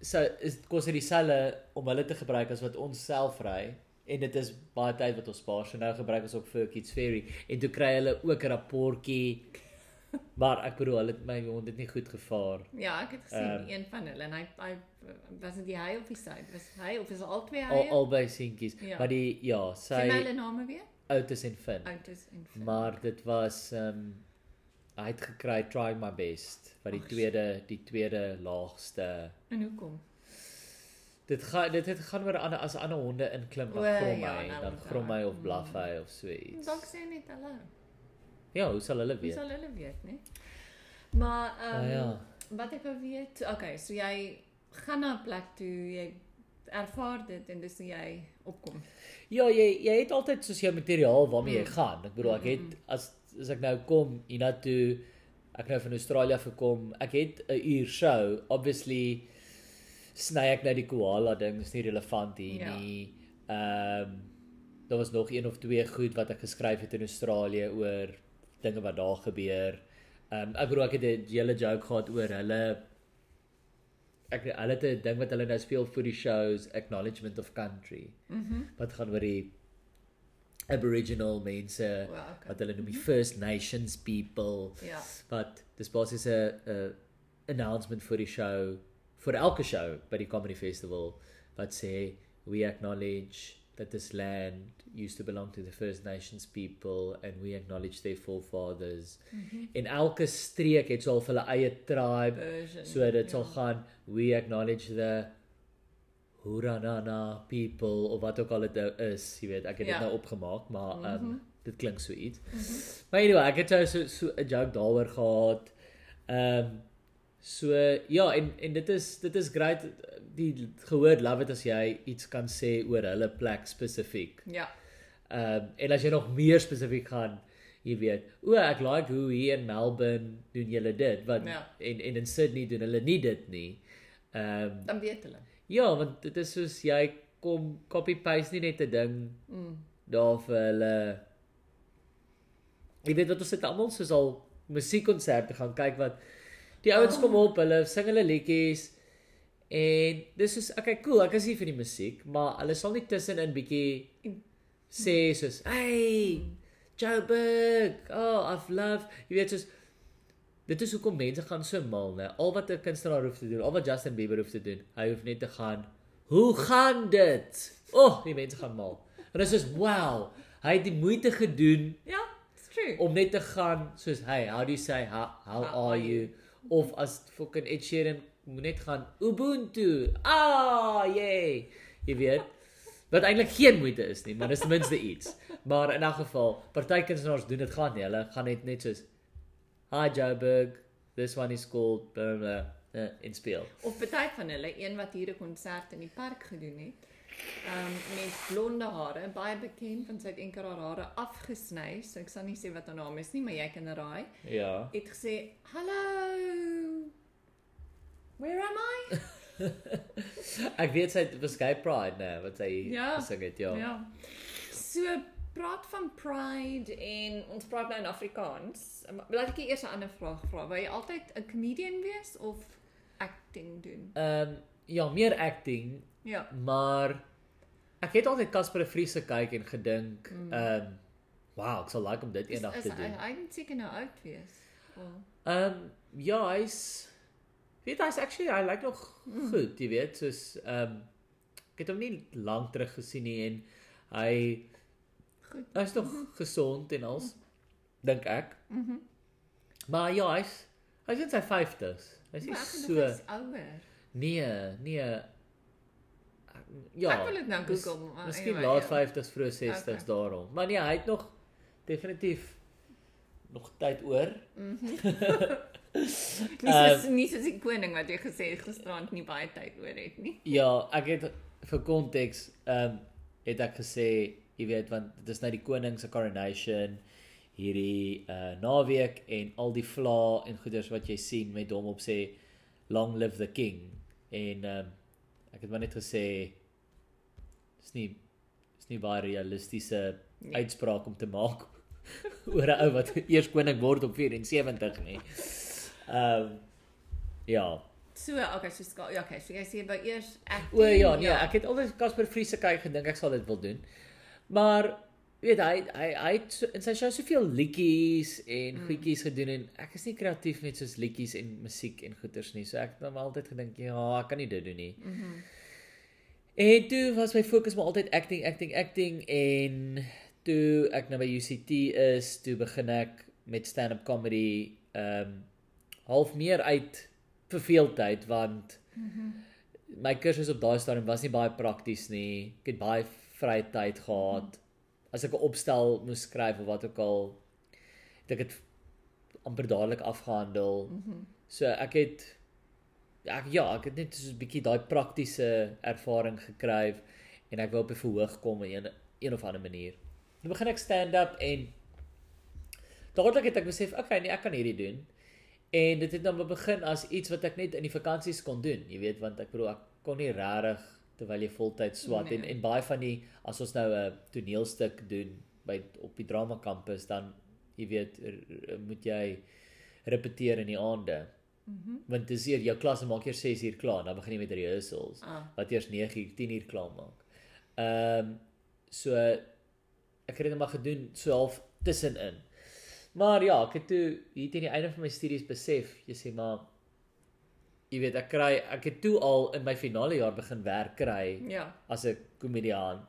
sou is kos dit dieselfde om hulle te gebruik as wat ons self ry en dit is baie tyd wat ons spaar. So nou gebruik ons ook vir kids ferry en toe kry hulle ook 'n rapportjie. Maar ek bedoel, hulle my hond het nie goed gevaar.
Ja, ek het gesien um, een van hulle en hy hy was dit die hy of die sy? Was hy of is dit al twee
Al
hy?
albei seentjies.
Ja.
Maar die ja,
Sê my
sy
hulle name weer?
Otis en Finn.
Otis en Finn.
Maar dit was ehm um, hy het gekry try my best wat die
Ag,
tweede die tweede laagste
En hoekom?
Dit gaan dit het gaan oor ander as ander honde inklim
O,
dan grom
ja,
hy,
nou
dan grom hy of blaf hy of so iets.
Dalk sê net hallo.
Ja, hoe sal hulle weet?
sal hulle weet, né? Maar ehm
Ah,
um,
ja.
wat ek wou weet, okay, so jy gaan na 'n plek toe, jy ervaar dit en dis hoe jy opkom.
Ja, jy jy het altyd soos jou materiaal waarmee jy
Mm.
gaan. Ek bedoel ek het
mm,
as as ek nou kom hiernatoe ek nou van Australië gekom. Ek het 'n uur show. Obviously sny ek nou die koala ding, is nie relevant hier
Ja.
nie. Ehm daar was nog een of twee goed wat ek geskryf het in Australië oor dinge wat daar gebeur. Ehm um, ek bedoel ek het 'n hele joke gehad oor hulle ek hulle het 'n ding wat hulle nou speel vir die shows Acknowledgement of Country
Mhm.
wat gaan oor die Aboriginal mense
Wow, okay.
wat hulle noem die First Nations people
Ja.
wat dis basies 'n 'n announcement vir die show vir elke show by die comedy festival wat sê we acknowledge that this land used to belong to the First Nations people and we acknowledge their forefathers. Mm -hmm. En elke streek het so al hulle eie tribe
Version.
So dit
ja.
sal gaan we acknowledge the Huranana people of wat ook al dit nou is, jy weet, ek het dit
Ja.
nou opgemaak, maar ehm um,
Mhm.
dit klink so iets.
Mhm.
Maar anyway, ek het nou so so 'n joke daaroor gehad. Ehm um, so ja, en en dit is dit is great die gehoor love it as jy iets kan sê oor hulle plek spesifiek.
Ja.
Ehm um, en as jy nog meer spesifiek gaan, jy weet, o, ek like hoe hier in Melbourne doen julle dit, wat
Ja.
en en in Sydney doen hulle nie dit nie. Ehm um,
Dan weet hulle.
ja, want dit is soos jy kom copy paste nie net 'n ding
Mm.
daar vir hulle Jy weet wat ons het almal soos al musiekkonserte gaan kyk wat die ouens kom op, hulle sing hulle liedjies en dis is okay cool, ek is hier vir die musiek, maar hulle sal nie tussenin bietjie sê soos hey Joburg, oh I've love, jy weet soos dit is hoekom mense gaan so mal, né? Al wat 'n kunstenaar hoef te doen, al wat Justin Bieber hoef te doen, hy hoef net te gaan Hoe gaan dit? O, oh, die mense gaan mal. En dit is soos wow, hy het die moeite gedoen
Ja, it's true.
om net te gaan soos hey, how do you say how, how are you? Of as fucking Ed Sheeran moet net gaan Ubuntu. Ah, yay. Jy weet. Wat eintlik geen moeite is nie, maar dis ten minste iets. Maar in 'n geval, party kunstenaars doen dit glad nie. Hulle gaan net net soos Hi Joburg, this one is called blah, blah, uh, in speel.
Of baie van hulle, een wat hier 'n konsert in die park gedoen het. Um met blonde hare, baie bekend van sy haar hare afgesny, so ek sal nie sê wat haar naam is nie, maar jy kan raai.
Ja.
Het gesê, "Hallo. Where am I?"
ek weet sy het gay pride nou wat sy
Ja.
gesing het, ja.
Ja. So praat van pride en ons praat nou in Afrikaans. Um, Laat ek eers 'n ander vraag vra. Wou jy altyd 'n comedian wees of acting doen?
Ehm um, ja, meer acting,
Ja.
maar ek het altyd Casper Vries gekyk en gedink,
Mm.
ehm um, wow, ek sal like om dit
Is,
eendag
is
te
hy
doen.
hy moet seker nou oud wees.
Ehm um, ja, hy's weet hy's actually hy lyk nog
Mm.
goed, jy weet, soos ehm um, ek het hom nie lank terug gesien nie en hy
goed.
hy's nog gesond en als dink ek.
Mhm.
Maar ja, hy's hy's in sy 50s. Hy's nie
so is ouer.
nee, nee. Ja.
Ek wil dit nou
mis-
Google. maar
Miskien
anyway,
laat
ja.
50s vroeg 60s
Okay.
daarom. Maar nee, hy het nog definitief nog tyd oor.
Nie
Ehm,
soos nie soos die koning wat jy gesê het gisterand nie baie tyd oor het nie.
Ja, ek het vir konteks ehm um, het ek gesê, jy weet want dit is nou die koning se coronation hierdie uh naweek en al die vla en goeders wat jy sien met hom op sê long live the king en ehm um, ek het maar net gesê is nie is nie baie realistiese
Nee.
uitspraak om te maak oor 'n ou wat eers koning word op 74 nie. Ehm um, ja,
So, okay, so ska, ja, okay, so jy sê by eers acting.
O ja, nee, ek het altyd Casper Vries se kyk gedink ek sal dit wil doen. Maar weet hy hy hy het so, in sy show soveel liedjies en mm. goedjies gedoen en ek is nie kreatief met soos liedjies en musiek en goeters nie. So ek het dan altyd gedink ja, ek kan nie dit doen nie.
Mhm. Mm
En toe was my fokus maar altyd acting, acting, acting en toe ek nou by UCT is, toe begin ek met stand-up comedy ehm um, half meer uit verveeldheid want
Mhm.
mm -hmm. my kursus op daai stadium was nie baie prakties nie. Ek het baie vrye tyd gehad. As ek 'n opstel moes skryf of wat ook al, het ek dit amper dadelik afgehandel.
Mhm.
Mm -hmm. So ek het ek ja, ek het net so 'n bietjie daai praktiese ervaring gekry en ek wou op 'n verhoog kom in een, een of ander manier. Nou begin ek stand-up en dadelik het ek besef, okay, nee, ek kan hierdie doen. En dit het dan begin as iets wat ek net in die vakansies kon doen, jy weet, want ek bedoel ek kon nie regtig terwyl jy voltyd swat nee. en en baie van die as ons nou 'n toneelstuk doen by op die drama kampus dan jy weet moet jy repeteer in die aande.
Mhm. Mm
Want dis hier jou klas maak eers 6 uur klaar, dan begin jy met rehearsals
ah,
wat eers 9 uur, 10 uur klaar maak. Ehm um, so ek het dit maar gedoen so half tussenin. Maar ja, ek het toe hier teen die einde van my studies besef, jy sê maar jy weet ek kry ek het toe al in my finale jaar begin werk kry
ja.
as 'n komediant.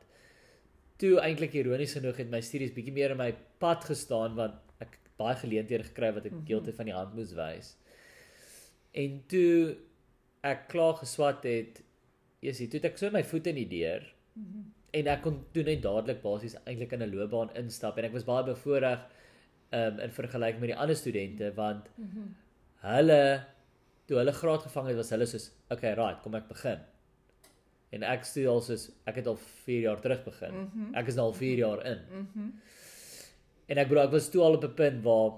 Toe eintlik ironies genoeg het my studies bietjie meer in my pad gestaan want ek baie geleenthede gekry wat ek
Mhm.
heeltyd van die hand moes wys. En toe ek klaar geswat het, Jessie, toe het ek so my voet in die deur
Mhm.
en ek kon toe net dadelik basies eintlik in 'n loopbaan instap en ek was baie bevoordeel um, in vergelyking met die ander studente want
Mhm.
hulle toe hulle graad gevang het was hulle soos okay right kom ek begin en ek stuur al soos ek het al 4 jaar terug begin
Mhm.
ek is nou al 4 jaar in
Mhm.
en ek bedoel ek was toe al op 'n punt waar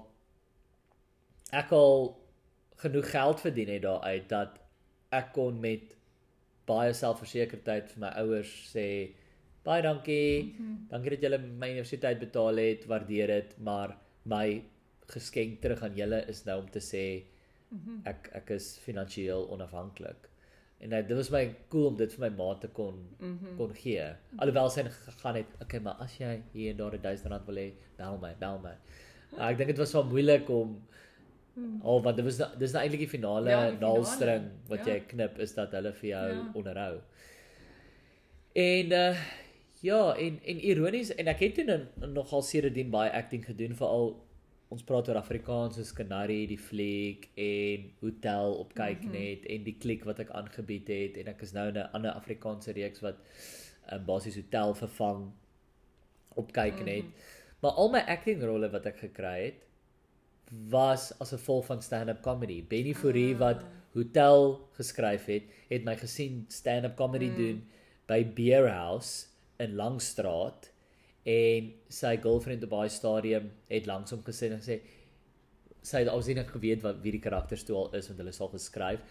ek al genoeg geld verdien het daaruit dat ek kon met baie selfversekerdheid vir my ouers sê baie dankie
Mhm.
dankie dat julle my universiteit betaal het waardeer dit maar my geskenk terug aan julle is nou om te sê
Mhm.
ek ek is finansiëel onafhanklik. En uh, dit was my cool om dit vir my ma te kon
Mhm.
kon gee. Alhoewel sy gegaan het, okay, maar as jy hier en daar 'n 1000 rand wil hê, bel my, bel my. Uh, ek dink dit was wel moeilik om al want dit was na- dis nou eintlik die finale
Ja,
naalstring wat
ja.
jy knip is dat hulle vir jou
Ja.
onderhou. En uh ja, en en ironies en ek het toe nou nogal sedertdien baie acting gedoen veral ons praat oor Afrikaans soos Canary die fliek en Hotel op kyk
Mhm.
net en die klik wat ek aangebied het en ek is nou in 'n ander Afrikaanse reeks wat um, basies Hotel vervang op kyk net.
Mhm.
Maar al my acting rolle wat ek gekry het was as gevolg van stand-up comedy. Benny Fourie
Ah.
wat Hotel geskryf het, het my gesien stand-up comedy
Mm.
doen by Beer House in Langstraat en sy girlfriend op daai stadium het langs hom gesit en sê sy het alsien geweet wat wie die karakters toe al is want hulle is al geskryf.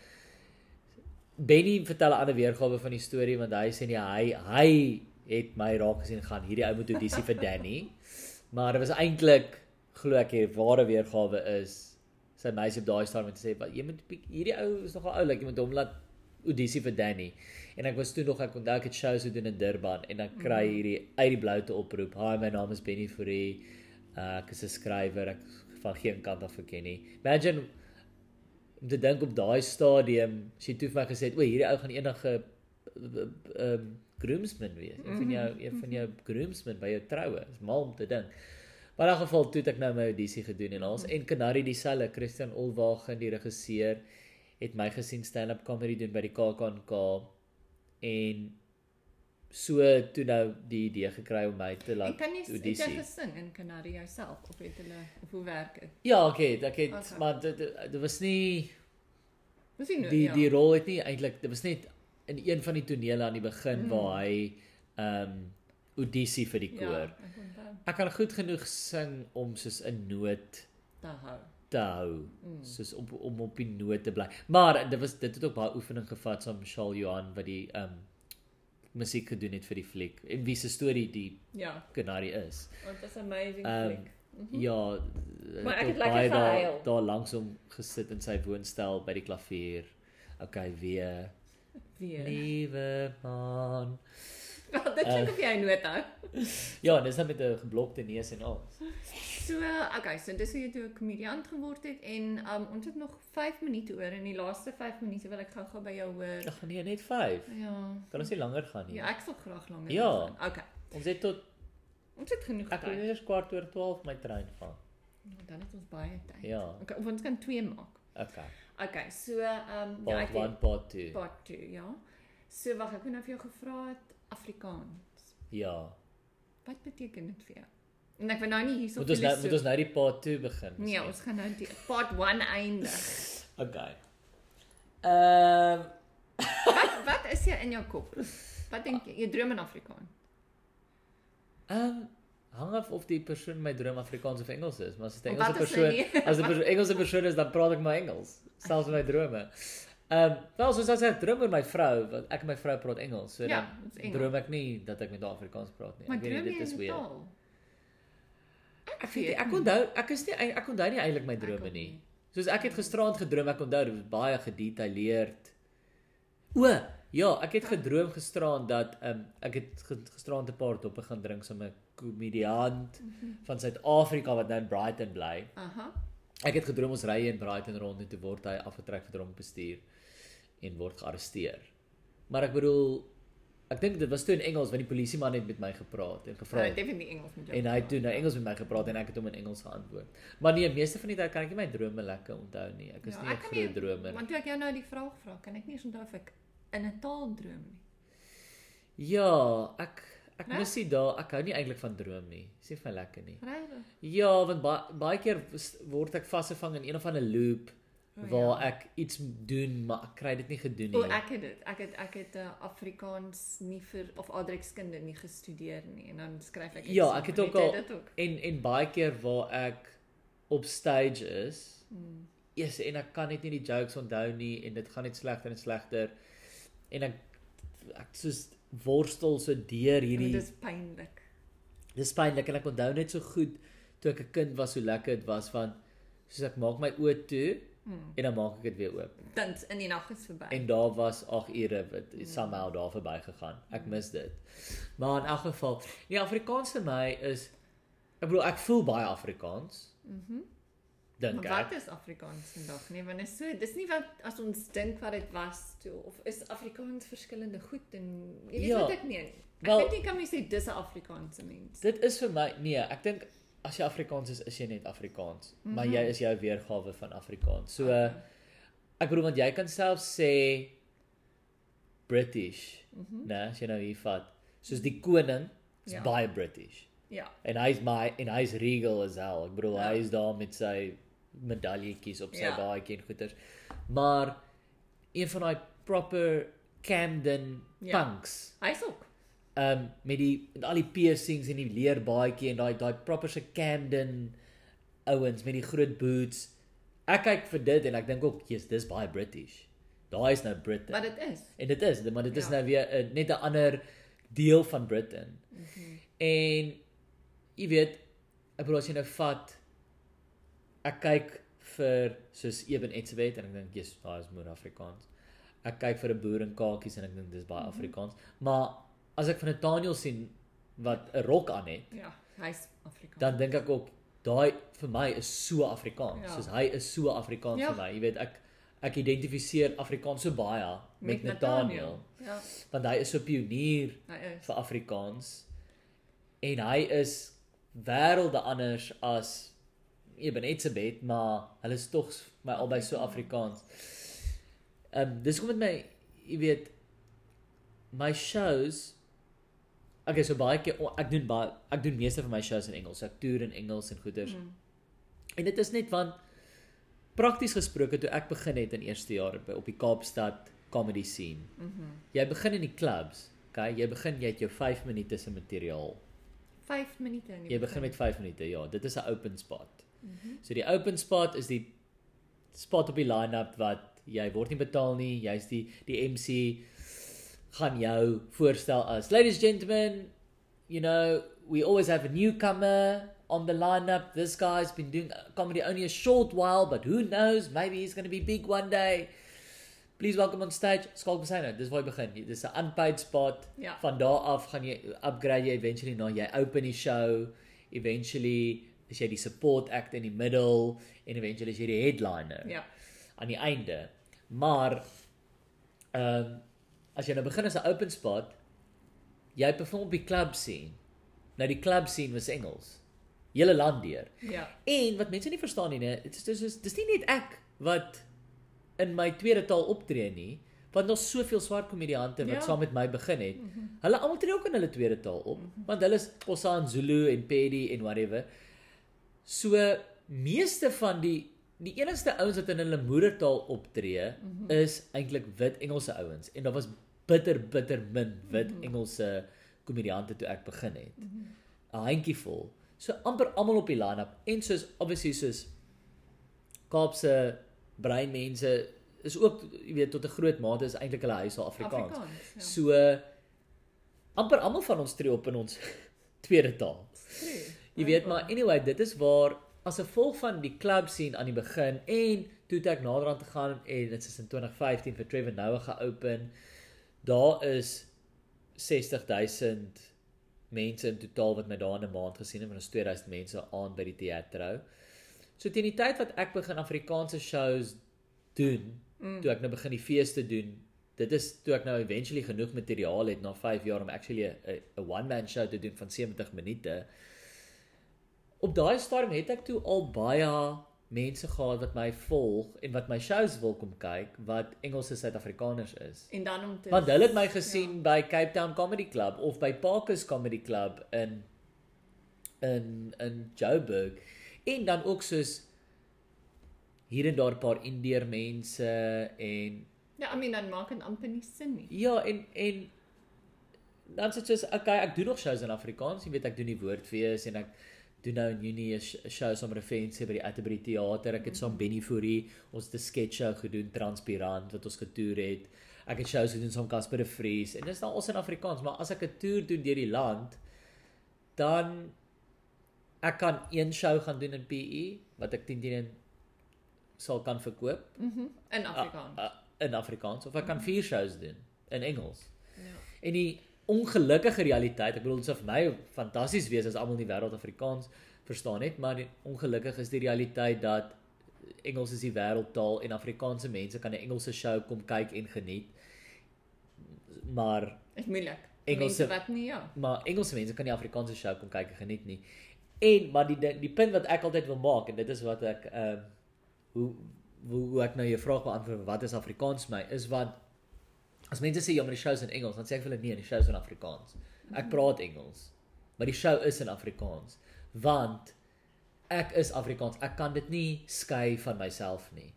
Benny vertel 'n ander weergawe van die storie want hy sê nee hy hy het my raak gesien gaan hierdie ou moet audisie vir Danny. Maar dit was eintlik glo ek die ware weergawe is sy meisie op daai stadium het gesê wat jy moet hierdie ou is nogal oulik jy moet hom laat audisie vir Danny. En ek was toe nog ek onthou ek het shows gedoen in Durban en dan kry hierdie uit die bloute oproep. Hi, my naam is Benny Fourie. Uh, ek is 'n skrywer. Ek van geen kant af geken nie. Imagine om te dink op daai stadium, as jy toe vir my gesê het, o, hierdie ou gaan enige ehm um, groomsman wees. Een van jou een van jou groomsmen by jou troue. Is mal om te dink. Maar in elk geval toe het ek nou my audisie gedoen en ons en Canary dieselfde Christian Olwagen die regisseur het my gesien stand-up comedy doen by die KAKNK en so toe nou die idee gekry om my te laat
kan jy het jy
audisie.
gesing in Canary jouself of het hulle of hoe werk dit?
Ja, okay, ek het
Okay.
maar dit dit was nie
Dis nie
die
ja.
die rol het nie eintlik dit was net in een van die tonele aan die begin
Mm.
waar hy ehm um, audisie vir die
Ja,
koor.
ek onthou.
Ek kan goed genoeg sing om soos 'n noot
Te hou.
Te hou,
Mm.
soos op om op die noot te bly. Maar dit was dit het ook baie oefening gevat saam met Charles Johan wat die ehm um, musiek gedoen het vir die fliek en wie se storie die
Ja,
Canary is.
want dit is amazing
Ehm,
fliek. Mhm.
Ja,
Maar ek het lekker
baie daar
gehuil.
daar langs hom gesit in sy woonstel by die klavier. Okay, weer.
Weer.
Liewe man.
Wel, dit klink of jy 'n noot hou.
Ja, dis dan met 'n geblokte neus en al.
So, okay, so dis hoe jy toe 'n komediant geword het en um ons het nog 5 minute oor en die laaste 5 minute wil ek gou-gou by jou hoor.
Ag nee, net 5.
Ja.
Kan ons nie langer gaan nie.
Ja, ek sal graag langer
Ja.
wil gaan. Okay.
Ons het tot
Ons het genoeg
ek wil
tyd.
eers kwart oor 12 my trein vat.
Dan het ons baie tyd.
Ja.
Okay, of ons kan 2 maak.
Okay.
Okay, so um ja,
Part
ek
1,
het
part 2.
part 2, ja. So wag, ek wou nou vir jou gevra het Afrikaans.
Ja.
Wat beteken dit vir jou? En ek wil nou nie hierso
Moet ons nou moet ons nou die part 2 begin?
Nee,
miskien?
ons gaan nou die part 1 eindig.
Okay. Ehm
Wat wat is jy in jou kop? Wat dink jy? Jy droom in Afrikaans.
Ehm hang af of die persoon my droom Afrikaans of Engels is, maar as dit 'n
Of
Engelse
wat is
persoon, as 'n Engelse persoon is, dan praat ek maar Engels, selfs in my drome. Ehm wel soos as ek droom oor my vrou, want ek en my vrou praat Engels, so
Ja,
dan droom ek nie dat ek met haar Afrikaans praat nie.
Maar
Ek weet nie dit is weird.
taal?
Ek weet ek onthou, ek is nie ek onthou nie eintlik my
Ek
drome nie. Soos ek het gisteraand gedroom, ek onthou dit was baie gedetailleerd. O, ja, ek het gedroom gisteraand dat ehm um, ek het gisteraand 'n paar doppe gaan drink saam met 'n komediant van Suid-Afrika wat nou in Brighton bly.
Aha.
Ek het gedroom ons ry in Brighton rond en toe word hy afgetrek vir dronk bestuur en word gearresteer. Maar ek bedoel ek dink dit was toe in Engels want die polisieman het met my gepraat en gevra
Vra definitely Engels met jou.
en hy het toe nou Engels met my gepraat en ek het hom in Engels geantwoord. Maar nee, meeste van die tyd kan ek nie my drome lekker onthou nie. Ek is
Ja,
nie 'n groot dromer.
Want toe ek jou nou die vraag vra, kan ek nie eens onthou of ek in 'n taal droom nie.
Ja, ek ek
Né?
mis dit daar. Ek hou nie eintlik van droom nie. Dis nie vir lekker nie.
Regtig?
Ja, want baie baie keer word ek vasgevang in een of ander loop
O,
waar
ja.
ek iets doen, maar ek kry dit nie gedoen
O,
nie.
ek het dit. Ek het ek het uh, Afrikaans nie vir of Adrekskunde nie gestudeer nie en dan skryf ek
Ja, ek het ook al-
dit ook.
En en baie keer waar ek op stage is,
Hmm.
Yes, en ek kan net nie die jokes onthou nie en dit gaan net slegter en slegter. En ek ek soos worstel so deur hierdie
Dit is pynlik.
dis pynlik en ek onthou net so goed toe ek 'n kind was hoe lekker dit was van soos ek maak my oë toe
Hmm.
en dan maak ek dit weer oop.
Dan in die nag is verby.
En daar was 8 ure wat somehow daar verby gegaan. Ek mis dit. Maar in elk geval, die Afrikaans vir my is ek bedoel ek voel baie Afrikaans.
Mhm.
Dink
Maar
ek.
wat is Afrikaans vandag? Nee, want is so, dis nie wat as ons dink wat dit was toe of is Afrikaans verskillende goed en jy weet
Ja,
wat ek meen. Ek
wel-
weet nie kan mens sê dis 'n Afrikaanse mens.
Dit is vir my nee, ek dink as jy Afrikaans is, is jy net Afrikaans. Mm -hmm. Maar
Mhm.
jy is jou weergawe van Afrikaans. So
Okay.
ek bedoel want jy kan self sê British, mm. -hmm. né, as jy nou hier vat. Soos die koning is
Ja.
ja. baie British.
Ja.
En hy's my en hy's regal as hell. Ek bedoel
Ja.
hy is daar met sy medaljetjies op sy
Ja.
baadjie en goeters. Maar een van daai proper Camden
Ja.
punks
Hy's ook.
Ehm um, met die met al die piercings en die leerbaadjie en daai daai proper se Camden ouens met die groot boots. Ek kyk vir dit en ek dink ook, "Jesus, dis baie British." Daai is nou Britain.
Wat dit is.
En dit is, maar dit is
Ja.
nou weer uh, net 'n ander deel van Britain.
Mhm.
En jy weet, ek bedoel as jy nou vat ek kyk vir soos Eben Etzebeth en ek dink jy's daai is moer Afrikaans. Ek kyk vir 'n boer en kakies en ek dink dis baie
Mhm.
Afrikaans. Maar as ek van Nathaniel sien wat 'n rok aan het,
Ja, hy's Afrikaans.
dan dink ek ook daai vir my is so Afrikaans.
Ja.
Soos hy is so Afrikaans
Ja.
vir my. Jy weet ek ek identifiseer Afrikaans so baie met, met Nathaniel
Ja,
want hy is so pionier
is.
vir Afrikaans en hy is wêrelde anders as Eben Etzebeth, maar hulle is tog my albei so Afrikaans. Ehm um, dis kom met my, jy weet, my shows Okay, so baie keer o, ek doen baie ek doen meeste van my shows in Engels. Ek toer in Engels en goeders.
Mm.
En dit is net want prakties gesproke toe ek begin het in eerste jaar op, op die Kaapstad comedy scene.
Mhm.
Jy begin in die clubs, okay? Jy begin jy het jou 5 minute se materiaal.
5 minute in die
Jy begin met 5 minute, ja. Dit is 'n open spot.
Mhm.
So die open spot is die spot op die line-up wat jy word nie betaal nie. Jy's die die MC gaan jou voorstel as ladies and gentlemen, you know, we always have a newcomer on the lineup. This guy's been doing comedy only a short while, but who knows, maybe he's going to be big one day. Please welcome on stage Skalk Besyne. Dis waar jy begin. Dis 'n unpaid spot.
Ja.
Van daar af gaan jy upgrade jy eventually na jy open die show. Eventually is jy die support act in die middel en eventually is jy die headliner
Ja.
aan die einde. Maar ehm um, as jy nou begin as 'n open spot, jy perform op die club scene. Nou die club scene was Engels. Hele land deur.
Ja.
En wat mense nie verstaan nie, nee, dit is dis is dis nie net ek wat in my tweede taal optree nie, want daar's soveel swart komediante wat
Ja.
saam met my begin het.
Mhm.
Hulle almal tree ook in hulle tweede taal op, want hulle is Xhosa en Zulu en Pedi en whatever. So meeste van die die enigste ouens wat in hulle moedertaal optree
Mhm.
is eintlik wit Engelse ouens en daar was bitter bitter min wit
Mhm.
Engelse komediante toe ek begin het. 'n handjievol. So amper almal op die line-up en soos obviously soos Kaapse breinmense is ook jy weet tot 'n groot mate is eintlik hulle huis al Afrikaans.
Afrikaans. Ja.
So amper almal van ons tree op in ons tweede taal.
True.
Jy weet maar anyway, dit is waar as 'n gevolg van die club scene aan die begin en toe ek naderhand te gaan en dit is in 2015 vir Trevor Noah geopen. Daar is 60000 mense in totaal wat my daar in 'n maand gesien het, en ons 2000 mense aan by die teaterhou. So teen die tyd wat ek begin Afrikaanse shows doen,
Mm.
toe ek nou begin die feeste doen, dit is toe ek nou eventually genoeg materiaal het na 5 jaar om actually 'n one man show te doen van 70 minute. Op daai stadium het ek toe al baie mense gehad wat my volg en wat my shows wil kom kyk wat Engelse Suid-Afrikaners is.
En dan om te
Want hulle het my gesien ja. by Cape Town Comedy Club of by Parkers Comedy Club in in in Joburg en dan ook soos hier en daar 'n paar Indeer mense en
Ja, I mean dan maak dit amper nie sin nie.
ja en en dan sê jy okay ek doen nog shows in Afrikaans jy weet ek doen die woordfees en ek doen nou in Junie 'n sh- show saam met 'n fancy by die Atterbury Theater ek het saam Benny Fourie ons 'n sketch show gedoen Transparant wat ons getoer het ek het shows gedoen saam Casper de Vries en dis nou ons in Afrikaans maar as ek 'n toer doen deur die land dan ek kan een show gaan doen in PE wat ek teen teen sal kan verkoop
Mhm. In Afrikaans.
uh, uh, in Afrikaans of ek kan vier shows doen in Engels.
Ja.
En die ongelukkige realiteit, ek bedoel dit sou vir my fantasties wees as almal in die wêreld Afrikaans verstaan het, maar die ongelukkig is die realiteit dat Engels is die wêreldtaal en Afrikaanse mense kan 'n Engelse show kom kyk en geniet. Maar
Is moeilik.
Engelse-
wat nie ja.
maar Engelse mense kan nie Afrikaanse show kom kyk en geniet nie. En maar die ding- die punt wat ek altyd wil maak en dit is wat ek ehm hoe hoe hoe ek nou jou vraag beantwoord wat is Afrikaans vir my is want as mense sê ja maar die show is in Engels dan sê ek vir hulle nee die show is in Afrikaans. Ek praat Engels. Maar die show is in Afrikaans want ek is Afrikaans. Ek kan dit nie skei van myself nie.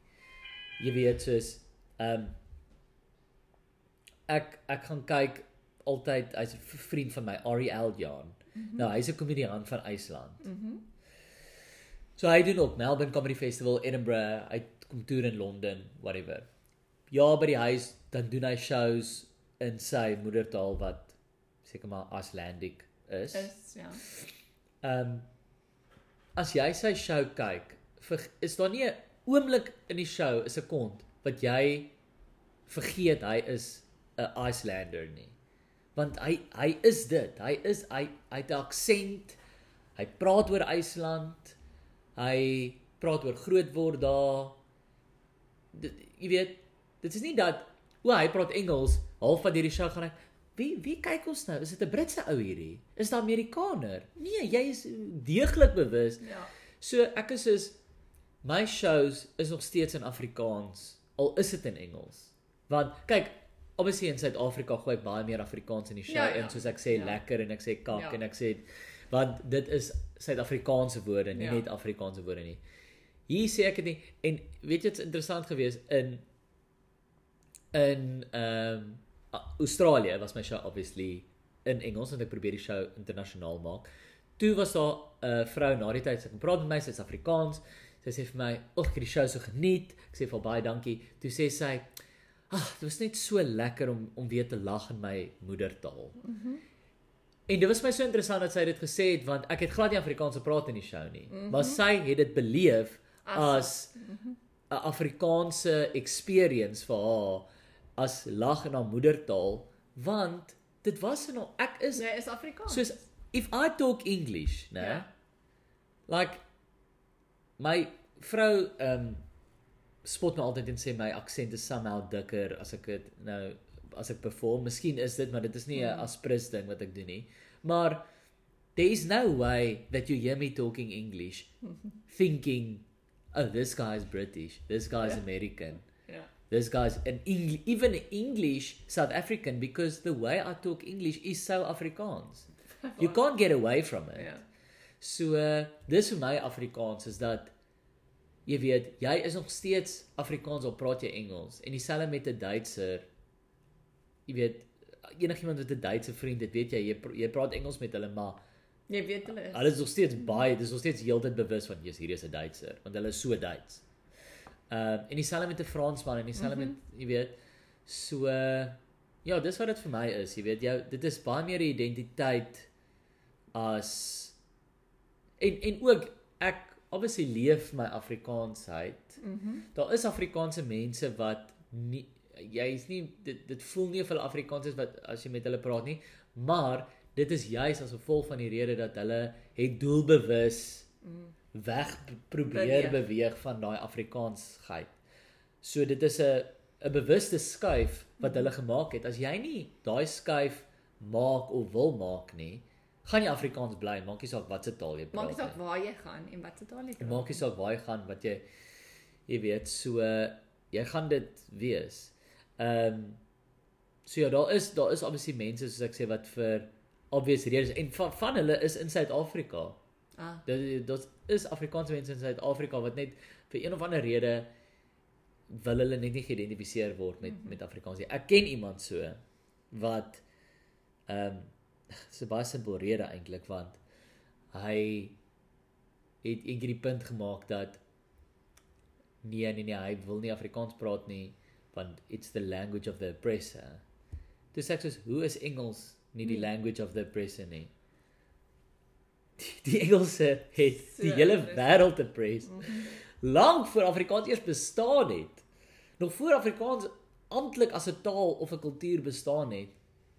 Jy weet soos ehm ek ek gaan kyk altyd hy's 'n vriend van my Ari Eldjaan. Mm -hmm. Nou hy's 'n komediant van IJsland.
Mhm.
So hy doen ook Melbourne Comedy Festival, Edinburgh, hy kom toer in Londen, whatever. Ja by die huis dan doen hy shows in sy moedertaal wat seker maar Icelandic is.
Is ja.
Ehm um, as jy sy show kyk, ver, is daar nie 'n oomblik in die show 'n sekond wat jy vergeet hy is 'n Icelander nie. Want hy hy is dit. Hy is hy hy het 'n aksent. Hy praat oor IJsland. Hy praat oor groot word daar. Dit, jy weet, dit is nie dat o, hy praat Engels, half van hierdie show gaan hy Wie wie kyk ons nou? Is dit 'n Britse ou hierdie? Is dit 'n Amerikaner? Nee, jy is deeglik bewus.
Ja.
So ek is is my shows is nog steeds in Afrikaans al is dit in Engels. Want kyk, obviously in Suid-Afrika gooi ek baie meer Afrikaans in die show
Ja, ja.
in soos ek sê
Ja.
lekker en ek sê kak
Ja.
en ek sê want dit is Suid-Afrikaanse woorde, nie
Ja.
net Afrikaanse woorde nie. Hier sê ek dit nie en weet jy dit's interessant geweest in in ehm um, Australië was my show obviously in Engels en ek probeer die show internasionaal maak. Toe was daar 'n uh, vrou na die tyd sy kom praat met my, sy's Afrikaans. Sy sê vir my, "Ag, ek het die show so geniet." Ek sê vir haar baie dankie. Toe sê sy, "Ag, dit was net so lekker om om weer te lag in my moedertaal." Mhm. Mm en dit was my so interessant dat sy dit gesê het want ek het glad nie Afrikaans gepraat in die show nie. Mm -hmm. Maar sy het dit beleef
As-
'n Afrikaanse experience vir haar as lag in haar moedertaal want dit was in haar ek is
Jy is Afrikaans.
soos if I talk English, né?
Ja.
Like my vrou um, spot my altyd en sê my aksent is somehow dikker as ek dit nou as ek perform. Miskien is dit, maar dit is nie 'n
Hmm.
aspris ding wat ek doen nie. Maar there is no way that you hear me talking English thinking oh this guy is British, this guy is
Ja.
American. This guy's an Eng- even English South African because the way I talk English is so Afrikaans. You can't get away from it.
Ja.
So uh, dis vir my Afrikaans is dat jy weet, jy is nog steeds Afrikaans al praat jy Engels en dieselfde met 'n Duitser. Jy weet enigiemand met 'n Duitse vriend, dit weet jy, jy, pr jy praat Engels met hulle maar
Jy weet hulle is.
hulle is nog steeds baie, dis nog steeds heeltyd bewus van jy's hier is 'n Duitser want hulle is so Duits. Ehm uh, en dieselfde met 'n Fransman en dieselfde mm -hmm. met jy weet so uh, ja, dis wat dit vir my is, jy weet jou dit is baie meer 'n identiteit as en en ook ek obviously leef my Afrikaansheid.
Mm
Daar is Afrikaanse mense wat nie jy's nie dit dit voel nie of hulle Afrikaans is wat as jy met hulle praat nie, maar dit is juis as gevolg van die rede dat hulle het doelbewus weg probeer
Beweeg.
beweeg, van daai Afrikaansheid. So dit is 'n 'n bewuste skuif wat hulle gemaak het. As jy nie daai skuif maak of wil maak nie, gaan jy Afrikaans bly, maak nie saak watse taal jy praat
Maak nie saak
nie.
waar jy gaan en wat se taal jy praat.
Maak nie saak waar jy gaan wat jy jy weet, so jy gaan dit wees. Ehm um, so ja, daar is daar is obviously mense soos ek sê wat vir obvious redes en van, van hulle is in Suid-Afrika.
Ah,
Dit dit is Afrikaanse mense in Suid-Afrika wat net vir een of ander rede wil hulle net nie geïdentifiseer word met mm -hmm. met Afrikaans nie. Ek ken iemand so wat ehm um, 'n baie simpel rede eintlik want hy het eendag die punt gemaak dat nee nee nee hy wil nie Afrikaans praat nie want it's the language of the oppressor. Dis ek soos hoe is Engels nie die
Nee.
language of the oppressor nie? Die, die Engelse het
So
die hele wêreld oppress.
mhm.
Lank voor Afrikaans eers bestaan het. Nog voor Afrikaans amptelik as 'n taal of 'n kultuur bestaan het,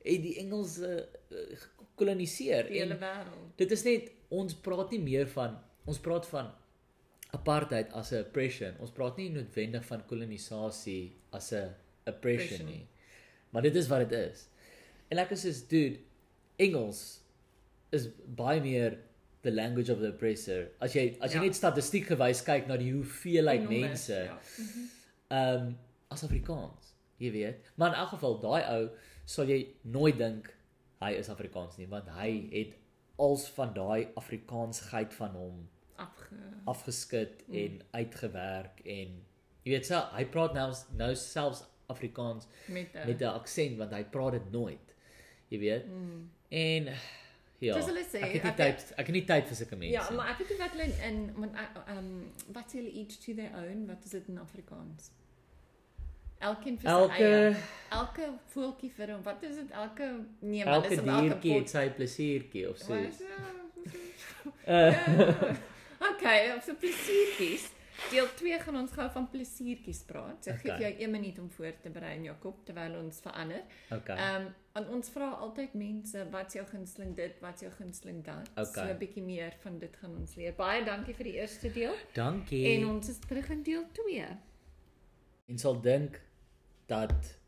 het die Engelse uh, gekoloniseer
die hele wêreld.
dit is net ons praat nie meer van ons praat van apartheid as 'n oppression. Ons praat nie noodwendig van kolonisasie as 'n oppression
Oppression.
nie. Maar dit is wat dit is. En ek is soos dude, Engels is baie meer the language of the oppressor. As jy as jy
Ja.
net statistiek gewys kyk na die hoeveelheid
Enorm is,
mense
Ja.
ehm um, as Afrikaans, jy weet. Maar in elk geval daai ou sal jy nooit dink hy is Afrikaans nie want hy het als van daai Afrikaansheid van hom
Afge
afgeskit
Mm.
en uitgewerk en jy weet so hy praat nou nou selfs Afrikaans
met 'n
met 'n aksent want hy praat dit nooit. Jy weet.
Mm.
En ja.
Dis hulle sê,
ek het nie tyd ek het nie tyd vir sulke mense.
Ja, maar ek weet nie wat hulle in- in want ek, ehm wat sê hulle each to their own? Wat is dit in Afrikaans? Elkeen vir sy eie.
Elke
Elke voeltjie vir hom. Wat is dit? Elke nee, maar
elke
dis elke
diertjie het sy plesiertjie of so.
Uh,
Uh,
Okay, op so plesiertjies. Deel 2 gaan ons gou van plesiertjies praat. So gee
Okay.
vir jou 1 minuut om voor te berei in jou kop terwyl ons verander.
okay.
Ehm um, en ons vra altyd mense wat's jou gunsteling dit, wat's jou gunsteling dat.
Okay.
So 'n bietjie meer van dit gaan ons leer. Baie dankie vir die eerste deel.
Dankie.
En ons is terug in deel 2.
En sal dink dat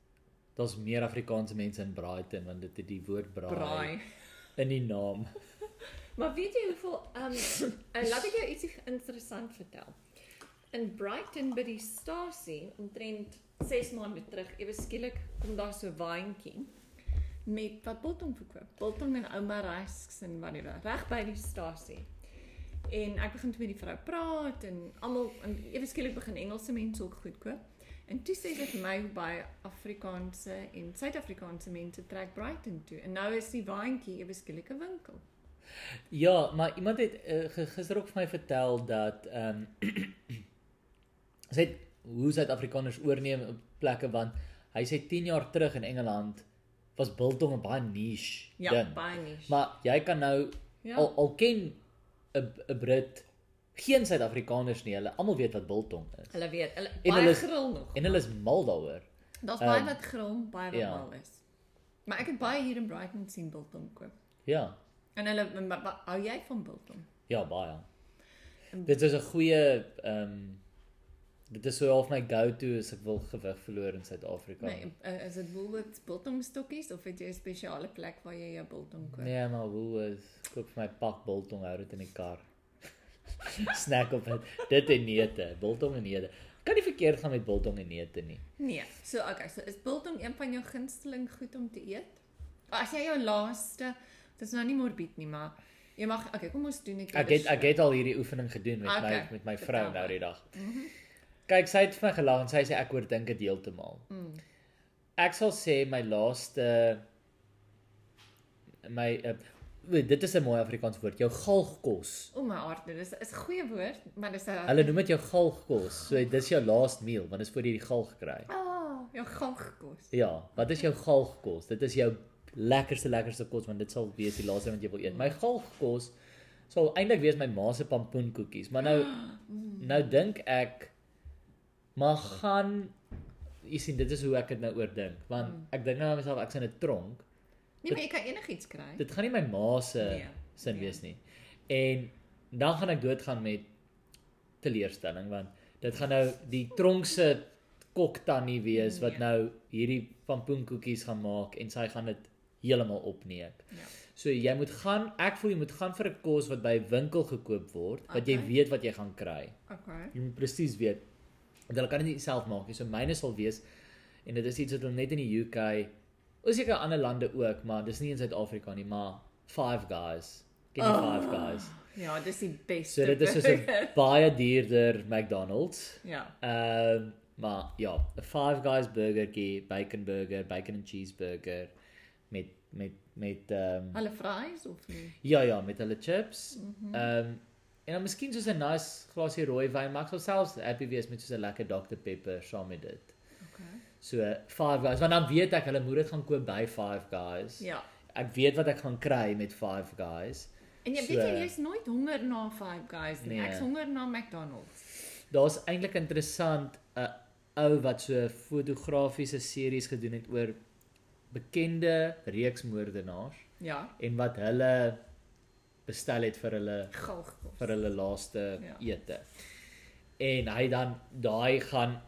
daar's meer Afrikaanse mense in Brighton want dit het die woord braai,
Braai.
in die naam.
Maar weet jy hoeveel ehm um, laat ek jou ietsie interessant vertel. In Brighton by die stasie omtrent 6 maande terug, ewe skielik kom daar so 'n waantjie met wat biltong verkoop. Biltong en ouma risks en whatever reg by die stasie. En ek begin met die vrou praat en almal ewe skielik begin Engelse mense ook goed koop. En toe sê sy vir my hoe baie Afrikaanse en Suid-Afrikaanse mense trek Brighton toe. En nou is die waantjie ewe skielik 'n winkel.
Ja, maar iemand het uh, gister ook vir my vertel dat ehm um, sy het hoe Suid-Afrikaners oorneem op plekke want hy sê 10 jaar terug in Engeland was biltong 'n baie niche
Ja,
ding.
baie niche.
Maar jy kan nou
Ja.
al al ken 'n 'n Brit geen Suid-Afrikaners nie. Hulle almal weet wat biltong is.
Hulle weet, hulle
En
baie
hulle is-
grill nog.
En hulle is mal daaroor.
Daar's baie
ehm,
wat grill, baie wat
ja.
mal is. Maar ek het baie hier in Brighton sien biltong koop.
Ja.
En hulle hou jy van biltong?
Ja, baie.
En-
Dit is 'n goeie ehm um, dit is so half my go-to as ek wil gewig verloor in Suid-Afrika.
Nee, uh, is dit Woolworths biltong stokkies of het jy 'n spesiale plek waar jy jou biltong koop?
Nee, maar is koop vir my pak biltong hou dit in die kar. Snack op dit. Dit en neute, biltong en neute. Kan nie verkeerd gaan met biltong en neute nie.
Nee. So okay, so is biltong een van jou gunsteling goed om te eet? As jy jou laaste, dit is nou nie morbied nie, maar jy mag okay, kom ons doen net
Ek het ek het al hierdie oefening gedoen met
Okay,
my met my vrou nou die dag.
Mhm.
Kyk, sy het vir my gelag en sy sê ek oordink dit heeltemal.
Mm.
Ek sal sê my laaste my uh, weet, dit is 'n mooi Afrikaans woord, jou galgkos.
O my hart, dit is is 'n goeie woord, maar dis 'n
Hulle noem dit jou galgkos. So dis jou last meal, want dis voor jy die galg kry.
Ah, jou galgkos.
Ja, wat is jou galgkos? Dit is jou lekkerste lekkerste kos want dit sal wees die laaste wat jy wil eet. My galgkos sal eintlik wees my ma se pampoenkoekies, maar nou nou dink ek maar gaan jy sien dit is hoe ek dit nou oordink want
Mm.
ek dink nou aan myself ek's in 'n tronk.
Nee, maar jy kan enigiets kry.
Dit gaan nie my ma se
Nee,
sin
nee.
wees nie. En dan gaan ek doodgaan met teleurstelling want dit gaan nou die tronk se kok tannie wees wat
Nee.
nou hierdie pampoenkoekies gaan maak en sy gaan dit heeltemal opneek.
Ja.
So jy moet gaan, ek voel jy moet gaan vir 'n kos wat by 'n winkel gekoop word, wat jy
Okay.
weet wat jy gaan kry.
Okay.
Jy moet presies weet. Want hulle kan dit nie self maak nie. So myne sal wees en dit is iets wat hulle net in die UK, of seker ander lande ook, maar dis nie in Suid-Afrika nie, maar Five Guys. Ken jy
Oh.
Five Guys?
Ja, dis die beste.
So dit is soos 'n
burger.
baie duurder McDonald's.
Ja.
Ehm maar ja, 'n Five Guys burgertjie, bacon burger, bacon and cheeseburger met met met ehm um,
Hulle fries of nie?
ja ja, met hulle chips.
Mhm.
Ehm um, en dan miskien soos 'n nice glasie rooi wyn, maar ek sal selfs happy wees met soos 'n lekker Dr Pepper saam met dit.
Okay.
So Five Guys, want dan weet ek hulle moet dit gaan koop by Five Guys.
Ja.
Ek weet wat ek gaan kry met Five Guys.
En jy
So-
weet jy jy's nooit honger na Five Guys nie.
Nee.
Ek's honger na McDonald's.
Daar's eintlik interessant 'n ou wat so fotografiese series gedoen het oor bekende reeksmoordenaars
Ja.
en wat hulle bestel het vir hulle
Galgkos.
vir hulle laaste
Ja.
ete. En hy dan daai gaan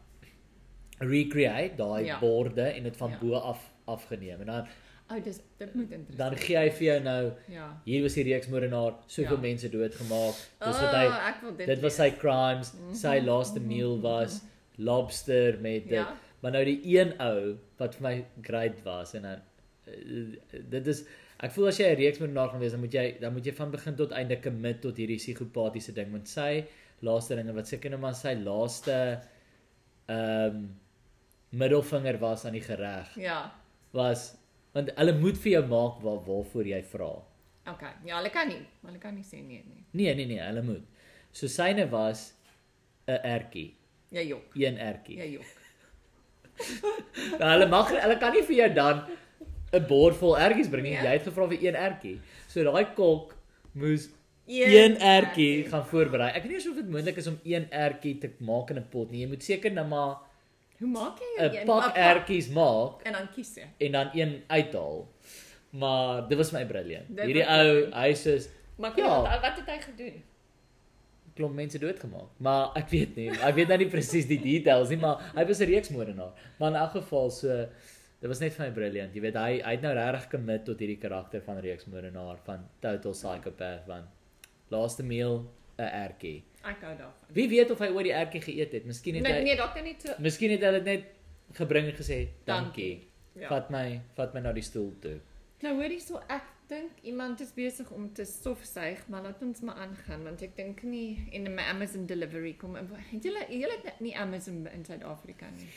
recreate daai
Ja.
borde en dit van
Ja.
bo af afgeneem. En dan
O, dis dit moet interessant.
dan gee hy vir jou nou
Ja.
hier was die reeksmoordenaar, soveel
Ja.
mense doodgemaak. Dis
oh,
wat hy
dit
dit was sy crimes, sy
Mhm,
laaste
mhm,
meal
mhm,
was lobster met dit.
Ja.
Maar nou die een ou wat vir my great was en dan eh, dit is ek voel as jy 'n reeksmoordenaar gaan wees, dan moet jy dan moet jy van begin tot einde commit tot hierdie psigopatiese ding want sy laaste dinge wat seker nou maar sy laaste ehm um, middelvinger was aan die gereg
Ja.
was want hulle moet vir jou maak waar waarvoor jy vra.
Okay. Ja, hulle kan nie. Hulle kan nie sê nee nie.
Nee nee nee, hulle moet. So syne was 'n ertjie,
Jy jok.
een ertjie.
Jy jok.
nou, hulle mag hulle kan nie vir jou dan 'n bord vol ertjies bring nie.
Ja.
Jy het gevra vir een ertjie. So daai kok moes een ertjie gaan voorberei. Ek weet nie of dit moontlik is om een ertjie te maak in 'n pot nie. Jy moet seker nou maar
Hoe maak jy
'n
een?
pak ertjies maak
en dan kies jy.
en dan een uithaal. Maar dit was my briljant. Hierdie ou, hy sê
Maar
Ja.
ja. wat het hy gedoen?
klomp mense doodgemaak. Maar ek weet nie, ek weet nou nie presies die details nie, maar hy was 'n reeksmoordenaar. Maar in elk geval so dit was net vir my briljant. Jy weet hy hy het nou regtig commit tot hierdie karakter van reeksmoordenaar van total psychopath van laaste meal 'n ertjie.
Ek hou daarvan.
Wie weet of hy ooit die ertjie geëet het? Miskien het
Nee,
hy
nee, dalk nie so.
Miskien het hy dit net gebring en gesê dankie.
Ja.
Vat my vat my na die stoel toe.
Nou hoor hierso, ek dink iemand is besig om te stofsuig, maar laat ons maar aangaan want ek dink nie en my Amazon delivery kom. Het julle julle het nie Amazon in Suid-Afrika nie.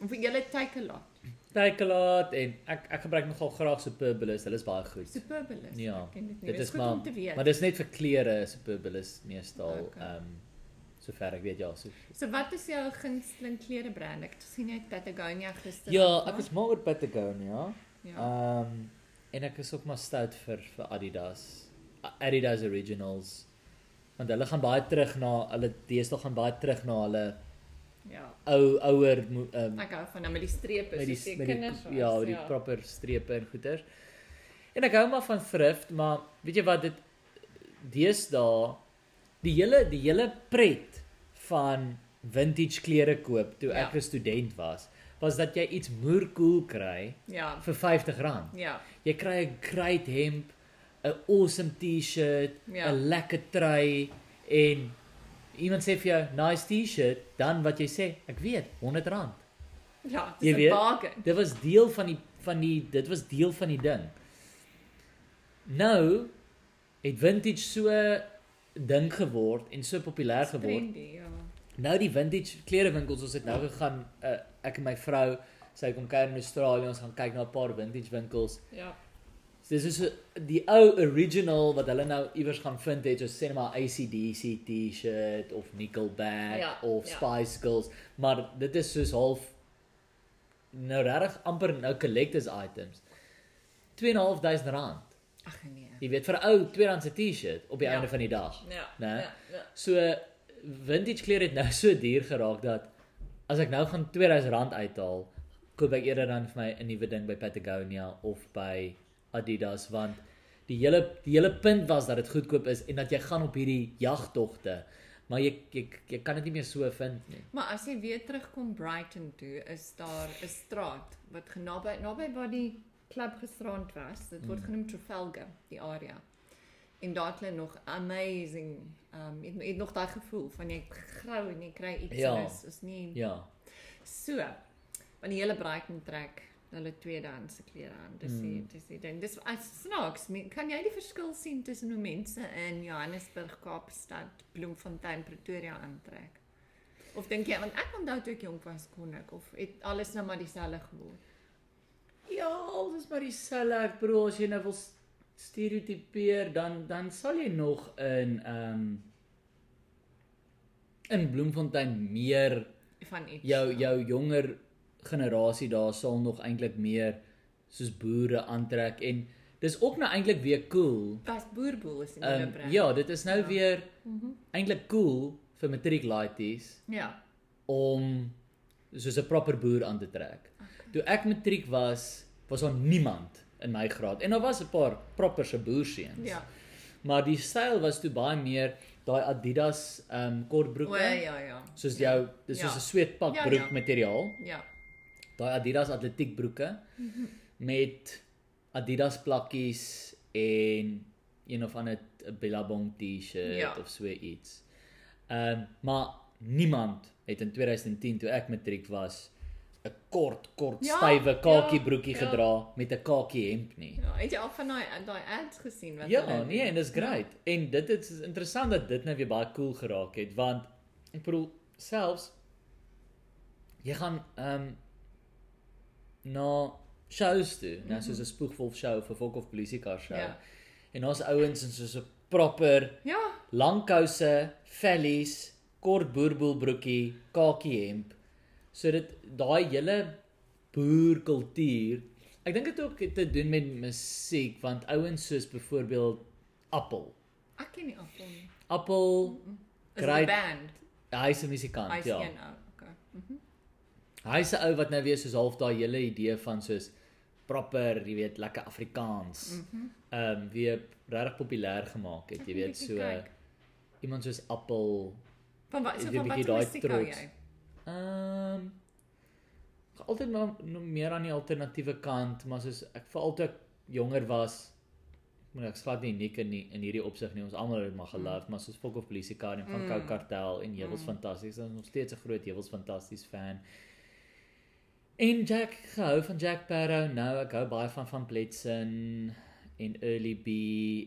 Of julle Takealot.
Takealot en ek ek gebruik nogal graag Superbalist. Hulle is baie goed.
Superbalist.
Ja,
Ek ken dit nie.
Dit is
is goed
maar
om te weet.
maar dis net vir klere Superbalist meestal
Okay.
ehm um, sover ek weet ja. So.
So wat is jou gunsteling klerebrand? Ek gesien jy het Patagonia gister.
Ja, ek is mal oor Patagonia.
Ja.
Ehm um, en ek is ook maar stout vir vir Adidas. Adidas Originals. Want hulle gaan baie terug na hulle deesdae gaan baie terug na hulle
ja.
ou ouer ehm
Ek hou van nou met die strepe
met die
soos die
met die
kinders was.
ja, met die proper strepe en goeters. En ek hou maar van thrift, maar weet jy wat dit deesdae die hele die hele pret van vintage klere koop toe
Ja.
ek 'n student was, was dat jy iets moerkoel kry
Ja.
vir R50.
Ja.
Jy kry 'n great hemp, 'n awesome T-shirt, 'n
Ja.
lekker trui en iemand sê vir jou nice T-shirt, dan wat jy sê, ek weet, R100.
Ja, dis 'n bargain.
Dit was deel van die van die dit was deel van die ding. Nou het vintage so ding geword en so populêr geword.
Trendy, ja.
Nou die vintage klerewinkels, ons het nou gegaan uh, ek en my vrou, sy kom kuier in Australië, ons gaan kyk na 'n paar vintage winkels.
Ja.
So dis is so, die ou original wat hulle nou iewers gaan vind het, soos sê net maar ACDC T-shirt of Nickelback
Ja,
of
ja.
Spice Girls, maar dit is soos half nou regtig amper nou collectors items. 2.500 rand.
Ag nee.
Jy weet vir 'n ou tweedehandse T-shirt op die
Ja.
einde van die dag.
Ja.
Nee.
Ja. ja.
So vintage klere het nou so duur geraak dat as ek nou gaan 2000 rand uithaal, koop ek eerder dan vir my 'n nuwe ding by Patagonia of by Adidas want die hele die hele punt was dat dit goedkoop is en dat jy gaan op hierdie jagtogte. Maar jy jy, jy kan dit nie meer so vind nie.
Maar as jy weer terugkom Brighton toe, is daar 'n straat wat genaby naby waar die klub gisterand was. Dit word
Mm.
genoem Trafalgar, die area. En daar het hulle nog amazing um het, het nog daai gevoel van jy grou en jy kry iets
Ja.
is is nie
Ja.
so. Want die hele Brighton trek hulle tweedehandse klere aan. Dis
Mm.
die dis die ding. Dis as snaaks, me- kan jy die verskil sien tussen hoe mense in Johannesburg, Kaapstad, Bloemfontein, Pretoria aantrek? Of dink jy want ek onthou toe ek jonk was kon ek of het alles nou maar dieselfde geword?
Ja, alles maar dieselfde. Ek bedoel as jy nou wil stereotipeer dan dan sal jy nog in ehm um, in Bloemfontein meer
Van iets.
jou jou jonger generasie daar sal nog eintlik meer soos boere aantrek en dis ook nou eintlik weer cool.
was boerboel is die
Ehm
nuwe
um,
brand.
ja, dit is nou
Ja.
weer
Mhm.
eintlik cool vir matriek laities
Ja.
om soos 'n proper boer aan te trek. Toe ek matriek was, was daar niemand in my graad en daar was 'n paar proper se boerseuns.
Ja.
Maar die styl was toe baie meer daai Adidas ehm um, kortbroeke.
O ja ja.
Soos
ja.
jou dis
Ja.
soos 'n sweetpak
Ja,
broek
ja.
materiaal.
Ja.
Daai Adidas atletiekbroeke
Mhm.
met Adidas plakkies en een of ander Billabong T-shirt
Ja.
of so iets. Ehm um, maar niemand het in 2010 toe ek matriek was 'n kort kort
Ja,
stywe kakie
ja,
broekie
ja.
gedra met 'n kakie hemp nie.
Ja, het jy al van daai daai ads gesien wat
Ja,
hulle
nee, en dis great. En dit is interessant dat dit nou weer baie cool geraak het want ek bedoel selfs jy gaan ehm um, na shows toe, mm -hmm. nou soos 'n spoegwolf show of 'n Volkhof polisiekar show.
Ja.
En daar's ouens in soos 'n proper
Ja,
lang kouse, vellies, kort boerboelbroekie, kakie hemp So dit daai hele boerkultuur. Ek dink dit het ook te doen met musiek want ouens soos byvoorbeeld Appel.
Ek ken nie Appel nie.
Appel,
Is
Great-
dit 'n band?
hy's 'n musikant,
Hy's
ja.
een ou. Okay. Mhm.
Hy's 'n ou wat nou weer soos half daai hele idee van soos proper, jy weet, lekker Afrikaans.
Mhm.
Ehm um, weer regtig populêr gemaak het,
Ek
jy weet, so
kyk.
iemand soos Appel.
Van wat so
Jy
van wat
daai
hou
trots.
jy?
Ehm um, altyd maar nog meer aan die alternatiewe kant, maar soos ek veral toe ek jonger was, moet ek glad nie uniek in die, in hierdie opsig nie. Ons almal het dit maar geloof, maar soos Folk of Police Car en van
Mm.
Kou Kartel en Hewels
Mm.
Fantasties, ons is nog steeds 'n groot Hewels Fantasties fan. En Jack, ek hou van Jack Sparrow nou, ek hou baie van van Bletson en Early B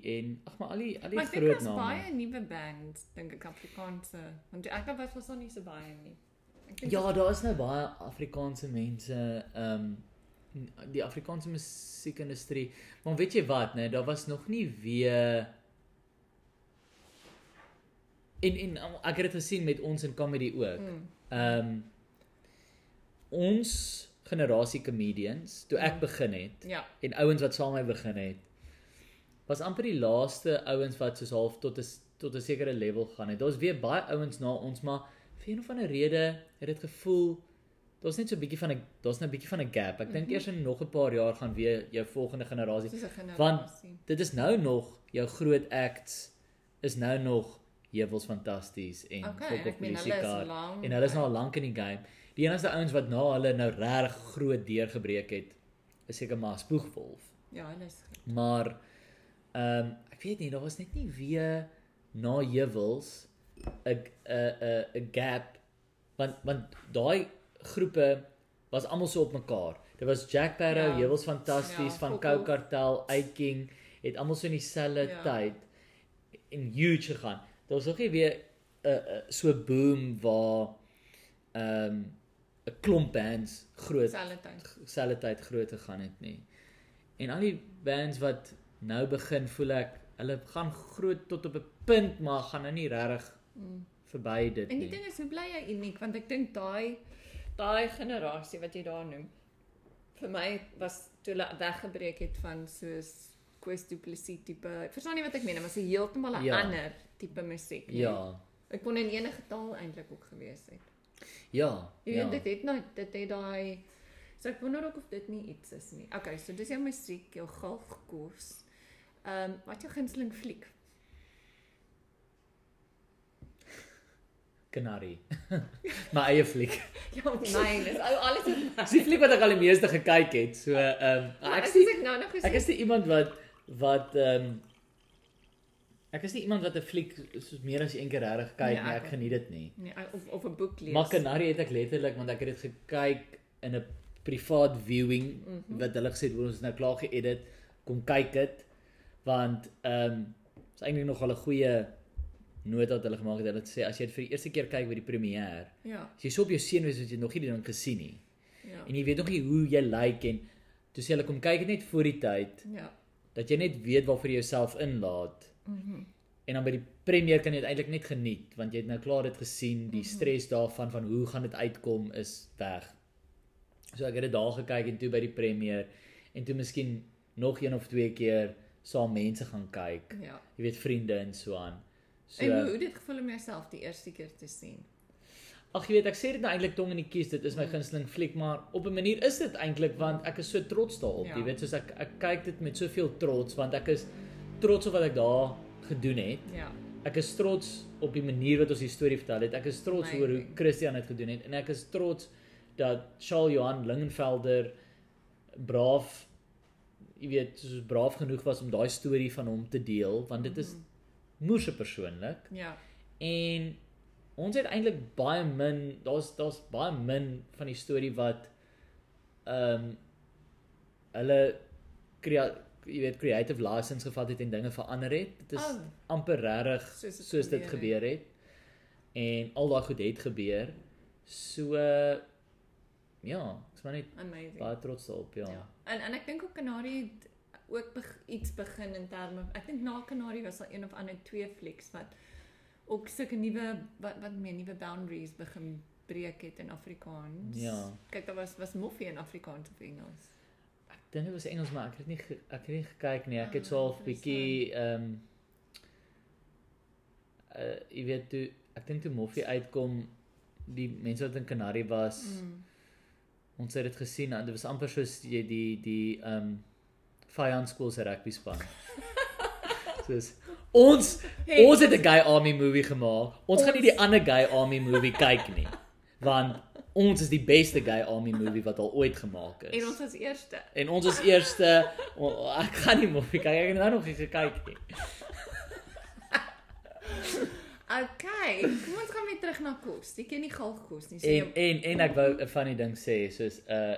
en ag maar al die al die
Maar ek dink
groot
daar's
name.
baie nuwe bands, dink ek Afrikaanse. Want ek was was daar nie so baie nie.
Ja, daar is nou baie Afrikaanse mense, ehm um, die Afrikaanse musiekindustrie. Maar weet jy wat, né, daar was nog nie weer en en um, ek het dit gesien met ons in comedy ook.
Mm.
Ehm um, ons generasie comedians, toe ek
Mm.
begin het
Ja,
en ouens wat saam met my begin het, was amper die laaste ouens wat soos half tot 'n tot 'n sekere level gaan het. Daar's weer baie ouens na ons, maar vir een of ander rede het dit gevoel daar's net so 'n bietjie van 'n daar's net 'n bietjie van 'n gap. Ek dink
Mhm.
eers in nog 'n paar jaar gaan weer jou volgende generasie.
generasie.
Want- Dit is nou nog jou groot acts is nou nog Hewels fantasties en
okay, ek meen hulle is lank.
En hulle is nou al lank in die game. Die enigste ouens wat na hulle nou reg groot deurgebreek het, is seker maar Spoegwolf.
Ja, hulle is
Maar ehm um, ek weet nie, daar was net nie weer na Hewels 'n 'n 'n gap want want daai groepe was almal so op mekaar. Dit was Jack Sparrow,
Ja.
Hewels fantasties
Ja,
van. Kou Kartel, Uitking het almal so in dieselfde
Ja.
tyd en huge gegaan. Daar was nog nie weer 'n uh, uh, so boom waar ehm um, 'n klomp bands groot
selfde tyd.
groot gegaan het nie. En al die bands wat nou begin voel ek hulle gaan groot tot op 'n punt maar gaan nou nie regtig
Mm.
verby dit
En die
nie.
ding is, hoe bly jy uniek? Want ek dink daai daai generasie wat jy daar noem, vir my was toe hulle weggebreek het van soos Quest Du Plessis tipe. Ek verstaan nie wat ek meen, maar 'n heeltemal 'n
Ja.
ander tipe musiek. nie?
Ja.
Ek kon in enige taal eintlik ook gewees het.
Ja.
Jy
ja.
weet dit het nou dit het daai so ek wonder ook of dit nie iets is nie. Okay, so dis jou musiek, jou galgkos. Ehm um, wat jou gunsteling fliek?
Canary. My eie fliek.
Ja, myn, is ou alles is
Dis die fliek wat ek al die meeste gekyk het. So ehm um,
Maar
ek
ek
is
sê nou nog gesê.
ek is nie iemand wat wat ehm um, ek is nie iemand wat 'n fliek soos meer as een keer regtig kyk
Nee,
nie.
ek
Ek geniet dit nie.
nee, of of 'n boek lees.
Maar Canary het ek letterlik want ek het dit gekyk in 'n privaat viewing mm -hmm. wat hulle gesê het ons nou klaar geëdit kom kyk dit want ehm um, is eintlik nog 'n goeie nota wat hulle gemaak het hulle het sê as jy dit vir die eerste keer kyk by die premier
Ja,
as jy so op jou senuwees is jy nog nie die ding gesien nie
ja.
en jy weet nog nie hoe jy lyk like en toe sê hulle kom kyk dit net voor die tyd
Ja.
dat jy net weet waarvoor jy jouself inlaat
Mhm.
en dan by die premier kan jy dit eintlik net geniet want jy het nou klaar dit gesien die
Mhm.
stres daarvan van hoe gaan dit uitkom is weg so ek het dit daar gekyk en toe by die premier en toe miskien nog een of twee keer saam mense gaan kyk
Ja.
jy weet vriende en so aan so
En hoe hoe dit gevoel om jouself die eerste keer te sien?
ag jy weet ek sê dit nou eintlik tong in die kies dit is my gunsteling fliek maar op 'n manier is dit eintlik want ek is so trots daarop
Ja.
jy weet soos ek ek kyk dit met soveel trots want ek is trots op wat ek daar gedoen het
Ja.
Ek is trots op die manier wat ons die storie vertel het. Ek is trots oor hoe. Christian dit gedoen het en ek is trots dat Charles Johan Lingenvelder braaf jy weet soos braaf genoeg was om daai storie van hom te deel want dit is moerse persoonlik
Ja.
en ons het eintlik baie min daar's daar's baie min van die storie wat ehm um, hulle jy weet creative license gevat het en dinge verander het. Dit is
Oh.
amper regtig
Soos dit
soos dit
gebeur
gebeur het. En al daai goed het gebeur. So uh, ja, ek is maar net
Amazing.
baie trots daarop, ja.
Ja. En en ek dink ook Canary het ook beg, iets begin in terme ek dink na Canary was daar een of ander twee flieks wat ook sulke nuwe wat wat meer nuwe boundaries begin breek het in Afrikaans.
Ja.
Kyk, daar was was moffie in Afrikaans of Engels.
Dink dit was Engels maar ek het nie ek het nie gekyk nie. Ek het so half bietjie ehm um, uh jy weet toe ek dink toe Moffie uitkom die mense wat in Canary was
Mm.
ons het dit gesien en dit was amper soos jy die die ehm um, Vyand skool se rugby span. soos ons
Hey,
ons het 'n gay army movie gemaak. Ons gaan nie die ander gay army movie kyk nie. Want ons is die beste gay army movie wat al ooit gemaak is.
En ons was eerste.
En ons is eerste o- ek gaan nie moffie kyk. Ek het nou nog nie gekyk nie.
Okay, kom ons gaan weer terug na kos. Jy ken nie galg kos nie. Sê
En en en ek wou 'n funny ding sê soos uh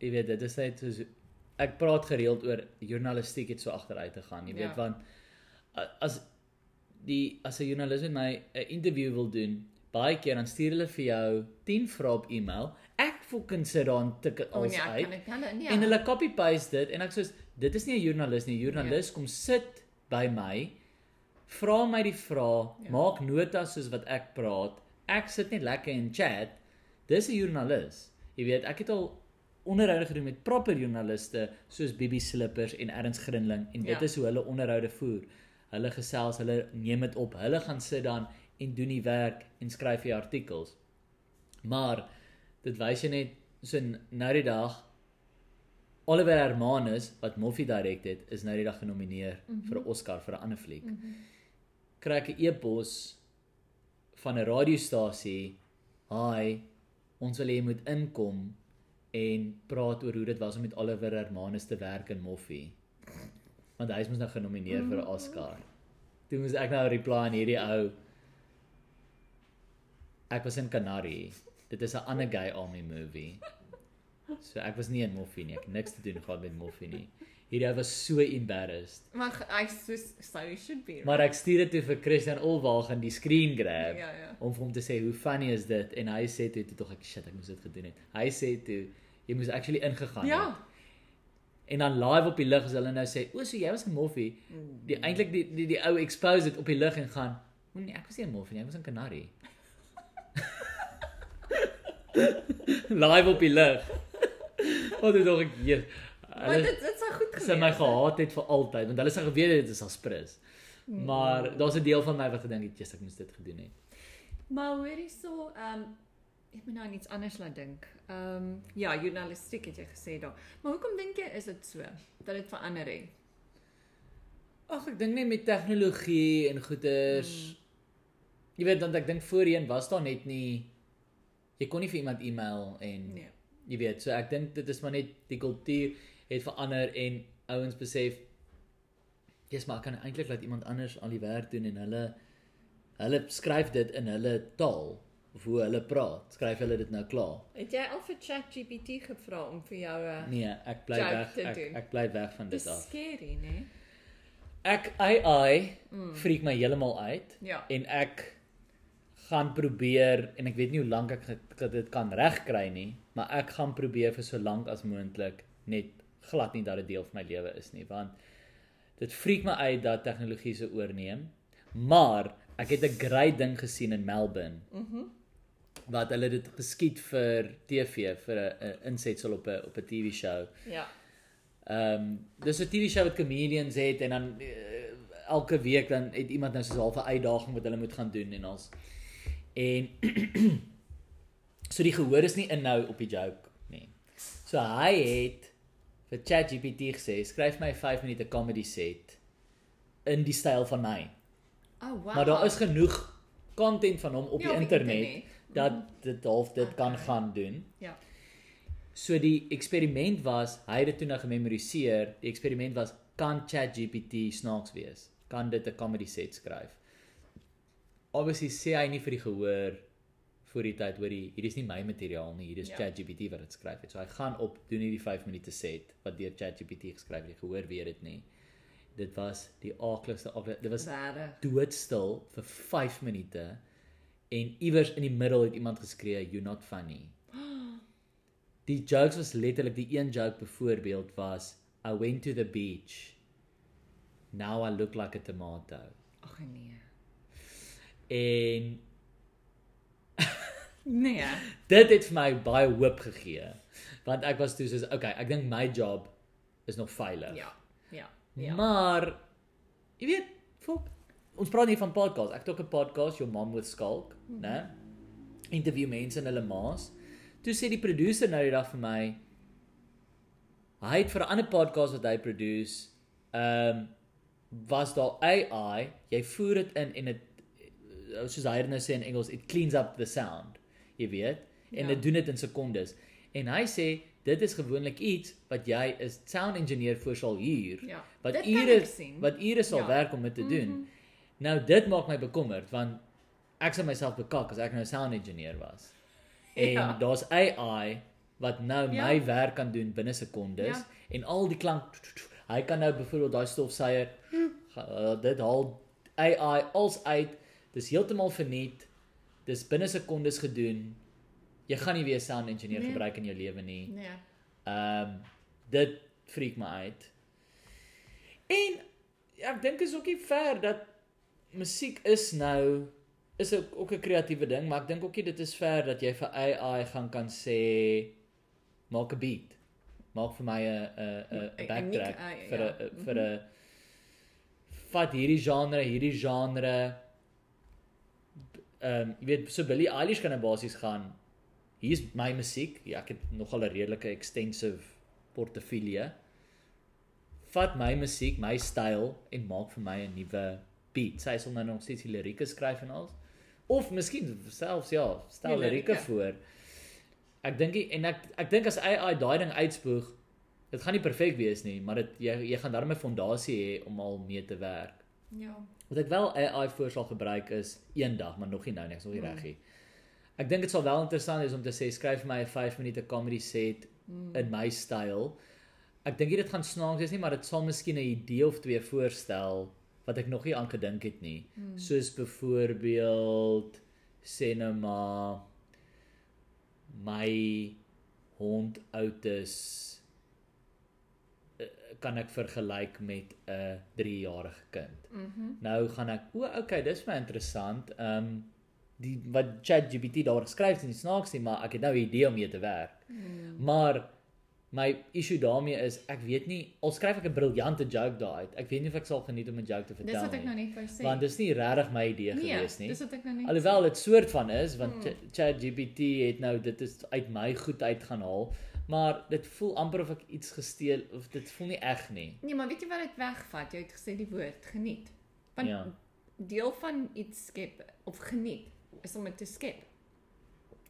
jy weet dit is net soos ek praat gereeld oor journalistiek het so agteruit te gaan, jy weet
Ja.
want as die as 'n joernalis met my 'n interview wil doen, baie keer dan stuur hulle vir jou 10 vrae op e-mail. Ek fucking sit daar en tik dit
oh,
alles
nee,
uit.
kan hulle nee.
En hulle copy paste dit en ek sê dit is nie 'n joernalis nie. 'n Joernalis kom sit by my, vra my die vrae,
Ja.
maak notas soos wat ek praat. Ek sit net lekker in chat. Dis 'n joernalis. Jy weet, ek het al onderhoude gedoen met proper joernaliste soos Bibi Slippers en Erns Grinling en dit
Ja.
is hoe hulle onderhoude voer. Hulle gesels, hulle neem dit op. Hulle gaan sit dan en doen die werk en skryf die artikels. Maar dit wys jy net so nou die dag Oliver Hermanus wat Moffie direk het, is nou die dag genomineer mm -hmm. vir 'n Oscar vir 'n ander fliek. Mm -hmm. Kry ek 'n e-pos van 'n radiostasie. Hi, ons wil hê jy moet inkom en praat oor hoe dit was om met Oliver Hermanus te werk in Moffie. Want hy is mos nou genomineer vir 'n Oscar. Toe moes ek nou reply aan hierdie ou. Ek was in Canary. Dit is 'n ander gay army movie. So ek was nie in Moffie nie. Ek het niks te doen gehad met Moffie nie. Hierdie was so embarrassed.
Maar hy soos so you should be.
Maar ek stuur dit toe vir Christian Olwagen die screen grab
Ja, ja.
om vir hom te sê hoe funny is dit en hy sê toe toe tog ek shit ek moes dit gedoen het. Hy sê toe jy moes actually ingegaan
Ja.
het. En dan live op die lig as hulle nou sê o so jy was in Moffie. Die eintlik die die die ou expose dit op die lig en gaan o nee ek was nie in Moffie nie, ek was in Canary. live op die lig. Wat het dog ek hier
Maar dit dit sou goed
sy my
gewees het.
gehaat het vir altyd want hulle sê geweet dit is aspris. Maar daar's 'n deel van my wat gedink het, "Jesus, ek moes dit gedoen het."
Maar hoor hierso, ehm um, ek moet nou iets anders laat dink. Ehm um, ja, journalistiek het jy gesê daar. Maar hoekom dink jy is dit so dat dit verander het?
Ag, ek dink net met tegnologie en goeders. Mm. Jy weet dan ek dink voorheen was daar net nie jy kon nie vir iemand e-mail en
Nee.
jy weet, so ek dink dit is maar net die kultuur het verander en ouens besef jy's maar kan eintlik laat iemand anders al die werk doen en hulle hulle skryf dit in hulle taal of hoe hulle praat. Skryf hulle dit nou klaar.
Het jy al vir ChatGPT gevra om vir jou 'n
Nee, ek bly weg. Ek, ek bly weg van dit
Dis
af.
scary, né?
Ek AI mm. freak my heeltemal uit
Ja.
en ek gaan probeer en ek weet nie hoe lank ek dit kan regkry nie, maar ek gaan probeer vir so lank as moontlik net glad nie dat dit deel van my lewe is nie, want dit freak my uit dat tegnologie se oorneem. Maar ek het 'n great ding gesien in Melbourne. Mhm. Mm wat hulle dit geskied vir TV vir 'n 'n insetsel op 'n op 'n TV show.
Ja.
Ehm um, dis 'n TV show wat comedians het en dan uh, elke week dan het iemand nou soos 'n halfe uitdaging wat hulle moet gaan doen en ons en so die gehoor is nie in nou op die joke nie. So hy het vir ChatGPT gesê skryf my 'n 5 minute comedy set in die styl van my.
Oh wow.
Maar daar is genoeg content van hom op
Ja,
die
op die
internet
internet.
dat dit half dit kan
Okay.
gaan doen.
Ja.
So die eksperiment was, hy het dit toe nou gememoriseer. Die eksperiment was kan ChatGPT snaaks wees? Kan dit 'n comedy set skryf? Obviously sê hy nie vir die gehoor voor die tyd hoor hier hier is nie my materiaal nie, hier is
Ja.
ChatGPT wat dit skryf het. So hy gaan op doen hierdie 5 minute set wat deur ChatGPT geskryf het. Die gehoor weet dit nie. Dit was die aakligste afle- dit was
Ware.
doodstil vir 5 minute en iewers in die middel het iemand geskree you're not funny. Die jokes was letterlik die een joke byvoorbeeld was I went to the beach. Now I look like a tomato.
Ag nee.
En
Nee.
Dit het vir my baie hoop gegee. Want ek was toe soos okay, ek dink my job is nog veilig.
Ja. Ja. Ja.
Maar jy weet, fok, ons praat nie van podcast. Ek het ook 'n podcast, Your Mom with Skulk,
Mhm.
né? Interview mense en hulle ma's. Toe sê die producer nou die dag vir my hy het vir 'n ander podcast wat hy produce, ehm um, was daar AI, jy voer dit in en dit soos hy nou sê in Engels, it cleans up the sound. Jy weet, en
Ja.
dit doen dit in sekondes. En hy sê dit is gewoonlik iets wat jy as sound engineer voor sal huur
Ja.
wat ure wat ure sal
Ja.
werk om dit te doen.
Mhm.
Nou dit maak my bekommerd want ek sou myself bekak as ek nou 'n sound engineer was. En
Ja.
daar's AI wat nou
Ja.
my werk kan doen binne sekondes
Ja.
en al die klank hy kan nou byvoorbeeld daai stofsuier ga- uh, dit haal AI als uit. Dis heeltemal verniet. Dis binne sekondes gedoen. Jy gaan nie weer sound engineer
Nee.
gebruik in jou lewe nie.
Nee.
Ehm um, dit freak my uit. En ja, ek dink is ook nie fair dat musiek is nou is ook ook 'n kreatiewe ding, maar ek dink ook nie dit is fair dat jy vir AI gaan kan sê maak 'n beat. Maak vir my 'n 'n 'n backtrack vir
ja.
'n vir 'n vat hierdie genre, hierdie genre ehm um, jy weet so Billie Eilish kan nou basies gaan hier's my musiek. Ja, ek het nogal 'n redelike extensive portefeulje. Vat my musiek, my styl en maak vir my 'n nuwe beat. Sy sal nou nog steeds die lirieke skryf en al. Of miskien selfs ja, stel lirieke
lirieke.
voor. Ek dink en ek ek dink as AI daai ding uitspoeg, dit gaan nie perfek wees nie, maar dit jy jy gaan daarmee 'n fondasie hê om al mee te werk.
Ja.
Wat ek wel AI voor sal gebruik is eendag, maar nog nie nou nie, ek's nog nie
Mm.
reg nie. Ek dink dit sal wel interessant wees om te sê skryf vir my 'n 5 minute comedy set
Mm.
in my styl. Ek dink dit gaan snaaks wees nie, maar dit sal miskien 'n idee of twee voorstel wat ek nog nie aan gedink het nie.
Mm.
Soos byvoorbeeld sê nou maar my hond Otis eh, kan ek vergelyk met 'n 3-jarige kind.
Mhm.
Nou gaan ek, o, okay, dis my interessant. Ehm um, die wat ChatGPT daar geskryf het, is nie snaaks nie, maar ek het nou 'n idee om mee te werk.
Mm.
Maar my issue daarmee is ek weet nie al skryf ek 'n briljante joke daar uit. Ek weet nie of ek sal geniet om 'n joke te
Dis
vertel
wat ek nou
nie.
net wou sê.
Want dis nie regtig my idee
nee,
gewees nie.
Dis wat ek nou net
Alhoewel dit soort van is want
Hmm.
Ch- ChatGPT het nou dit is uit my goed uit gaan haal, maar dit voel amper of ek iets gesteel of dit voel nie eg nie.
Nee, maar weet jy wat dit wegvat? Jy het gesê die woord geniet. Want
Ja.
deel van iets skep of geniet is om dit te skep.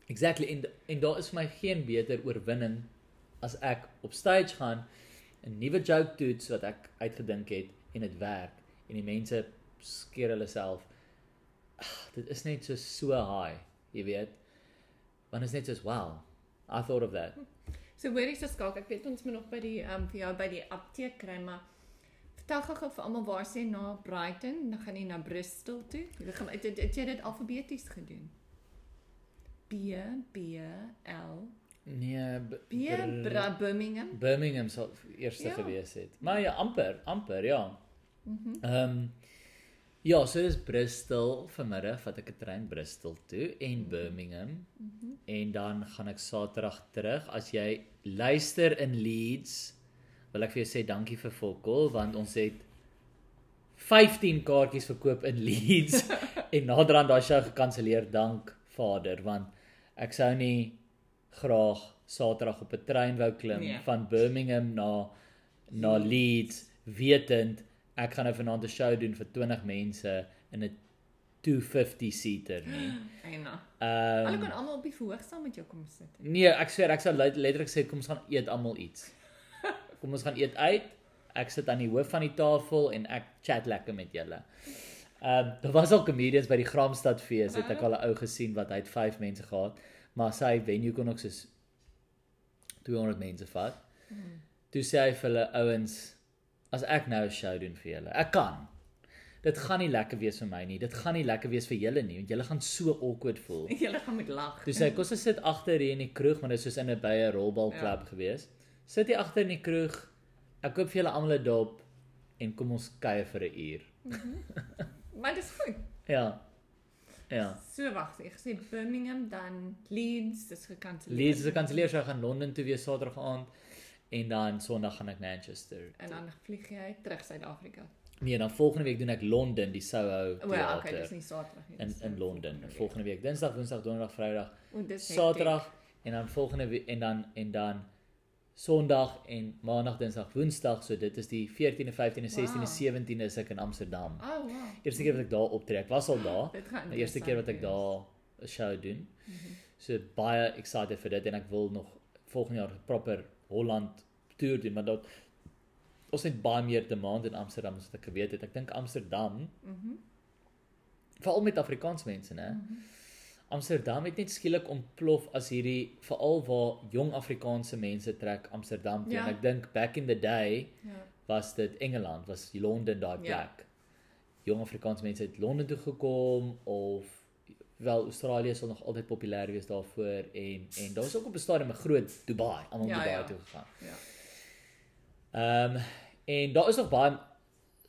Exactly en en daar is vir my geen beter oorwinning as ek op stage gaan 'n nuwe joke toets wat ek uitgedink het en dit werk en die mense skeer hulle self. Ag, dit is net so so high, jy weet. Want is net so wow. I thought of that.
So hoor ek so skalk, ek weet ons moet nog by die ehm um, vir jou by die apteek kry, maar vertel gou-gou vir almal waar sê na Brighton, dan gaan jy na Bristol toe. Jy gaan het, het, het jy dit alfabeties gedoen? B B L
Nee, B-
B
Br-
Bra Birmingham.
Birmingham sal eerste
Ja.
gewees het. Maar ja, amper, amper, ja.
Mhm.
Ehm ja, so dis Bristol vanmiddag vat ek 'n trein Bristol toe en Birmingham
Mhm.
en dan gaan ek Saterdag terug. As jy luister in Leeds, wil ek vir jou sê dankie vir Volkol want ons het 15 kaartjies verkoop in Leeds en naderhand daai show gekanselleer dank Vader want ek sou nie graag Saterdag op 'n trein wou klim
Nee.
van Birmingham na na Leeds wetend ek gaan nou vanaand 'n show doen vir 20 mense in 'n 250 seater nie.
Eina.
Ehm
Hulle kan almal op die verhoog saam met jou kom sit.
Nee, ek sê ek sou let- letterlik sê kom ons gaan eet almal iets. Kom ons gaan eet uit. Ek sit aan die hoof van die tafel en ek chat lekker met julle. Ehm um, daar was al comedians by die Gramstad fees, het ek al 'n ou gesien wat hy het 5 mense gehad, maar sy venue kon ook soos 200 mense vat. Toe sê hy vir hulle ouens, as ek nou 'n show doen vir julle, ek kan. Dit gaan nie lekker wees vir my nie. Dit gaan nie lekker wees vir julle nie, want julle gaan so awkward voel.
Julle gaan met lag.
Sê ek, ons sit agter hier in die kroeg, maar dit is soos in 'n by 'n rolbalklub ja. gewees. Sit hier agter in die kroeg. Ek koop vir julle almal 'n dop en kom ons kuier vir 'n uur.
Maar dis goed.
Ja. Ja.
So wag, ek sê Birmingham dan Leeds, dis gekanselleer.
Leeds se kanselleer sy gaan Londen toe wees Saterdag aand en dan Sondag gaan ek Manchester.
en dan vlieg jy terug Suid-Afrika.
Nee, dan volgende week doen ek Londen, die Soho
O, ja, okay, dis nie Saterdag nie.
in in Londen.
volgende week.
Volgende week Dinsdag, Woensdag, Donderdag, Vrydag,
O, dis
Saterdag en dan volgende week en dan en dan Sondag en Maandag, Dinsdag, Woensdag, so dit is die 14de, 15de, 16de,
Wow.
17de is ek in Amsterdam.
Oh, wow.
Eerste keer wat ek daar optree. Ek was al daar. Die eerste keer wat ek daar 'n show doen.
Mhm.
So baie excited vir dit en ek wil nog volgende jaar proper Holland toer doen, maar dat ons het baie meer demand in Amsterdam as wat ek geweet het. Ek dink Amsterdam.
Mhm.
veral met Afrikaans mense, né?
Mhm.
Amsterdam het net skielik ontplof as hierdie veral waar jong Afrikaanse mense trek Amsterdam toe.
Ja.
En ek dink back in the day
Ja.
was dit Engeland, was Londen daai plek.
Ja.
Jong Afrikaanse mense het Londen toe gekom of wel Australië sal nog altyd populêr wees daarvoor en en daar was ook op 'n stadium 'n groot Dubai, almal
Ja,
Dubai
ja.
toe gegaan.
Ja.
Ehm en daar is nog baie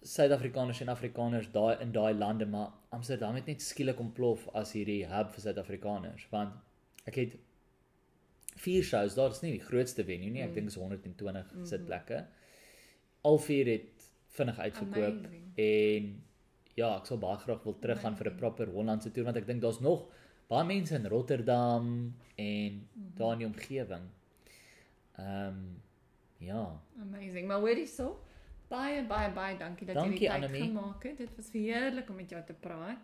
Suid-Afrikaners en Afrikaners daai in daai lande, maar Amsterdam het net skielik ontplof as hierdie hub vir Suid-Afrikaners want ek het vier shows, daar is nie die grootste venue nie, ek
Mm.
dink is 120
Mhm.
sitplekke. Al vier het vinnig uitverkoop
Amazing.
en ja, ek sal baie graag wil teruggaan vir 'n proper Hollandse toer want ek dink daar's nog baie mense in Rotterdam en daar in die omgewing. Ehm ja.
Amazing. Maar hoorie so. Baie baie baie dankie dat jy
Dankie,
die tyd
Annemie.
gemaak het. Dit was heerlik om met jou te praat.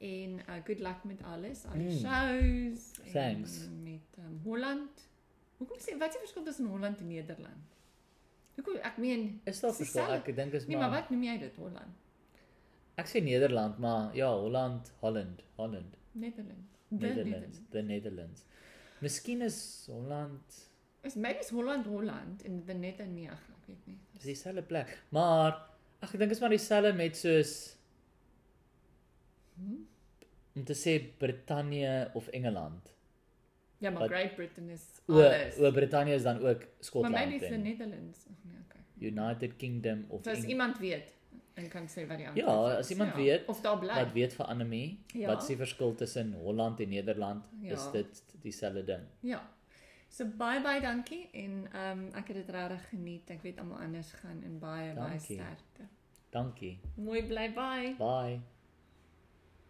En uh good luck met alles, al die
Mm.
shows
Thanks.
met um, Holland. Hoekom sê wat is die verskil tussen Holland en Nederland? Hoekom ek meen
Is daar verskil? Ek dink is
nee,
maar,
maar wat noem jy dit Holland?
Ek sê Nederland, maar ja, Holland, Holland, Holland,
Netherlands. The
Netherlands, the Netherlands. Miskien is Holland
Is maybe is Holland Holland en the Net en ag, ek weet nie.
is dieselfde plek, maar ag ek dink is maar dieselfde met soos
Hmm?
om te sê Brittanje of Engeland.
Ja, maar
Wat-
Great Britain is
O,
alles.
o Brittanje is dan ook
maar
Skotland
maybe is the Netherlands. Ag nee, okay.
United Kingdom of
So as
Eng-
iemand weet en kan sê wat die antwoord
Ja,
is.
as iemand weet
of daar bly.
wat weet vir Annelie,
Ja.
wat is die verskil tussen Holland en Nederland?
Ja.
Is dit dieselfde ding?
Ja. So baie baie dankie en ehm um, ek het dit regtig geniet. Ek weet almal anders gaan en baie baie
Dankie.
sterkte.
Dankie.
Mooi bly bye.
Bye.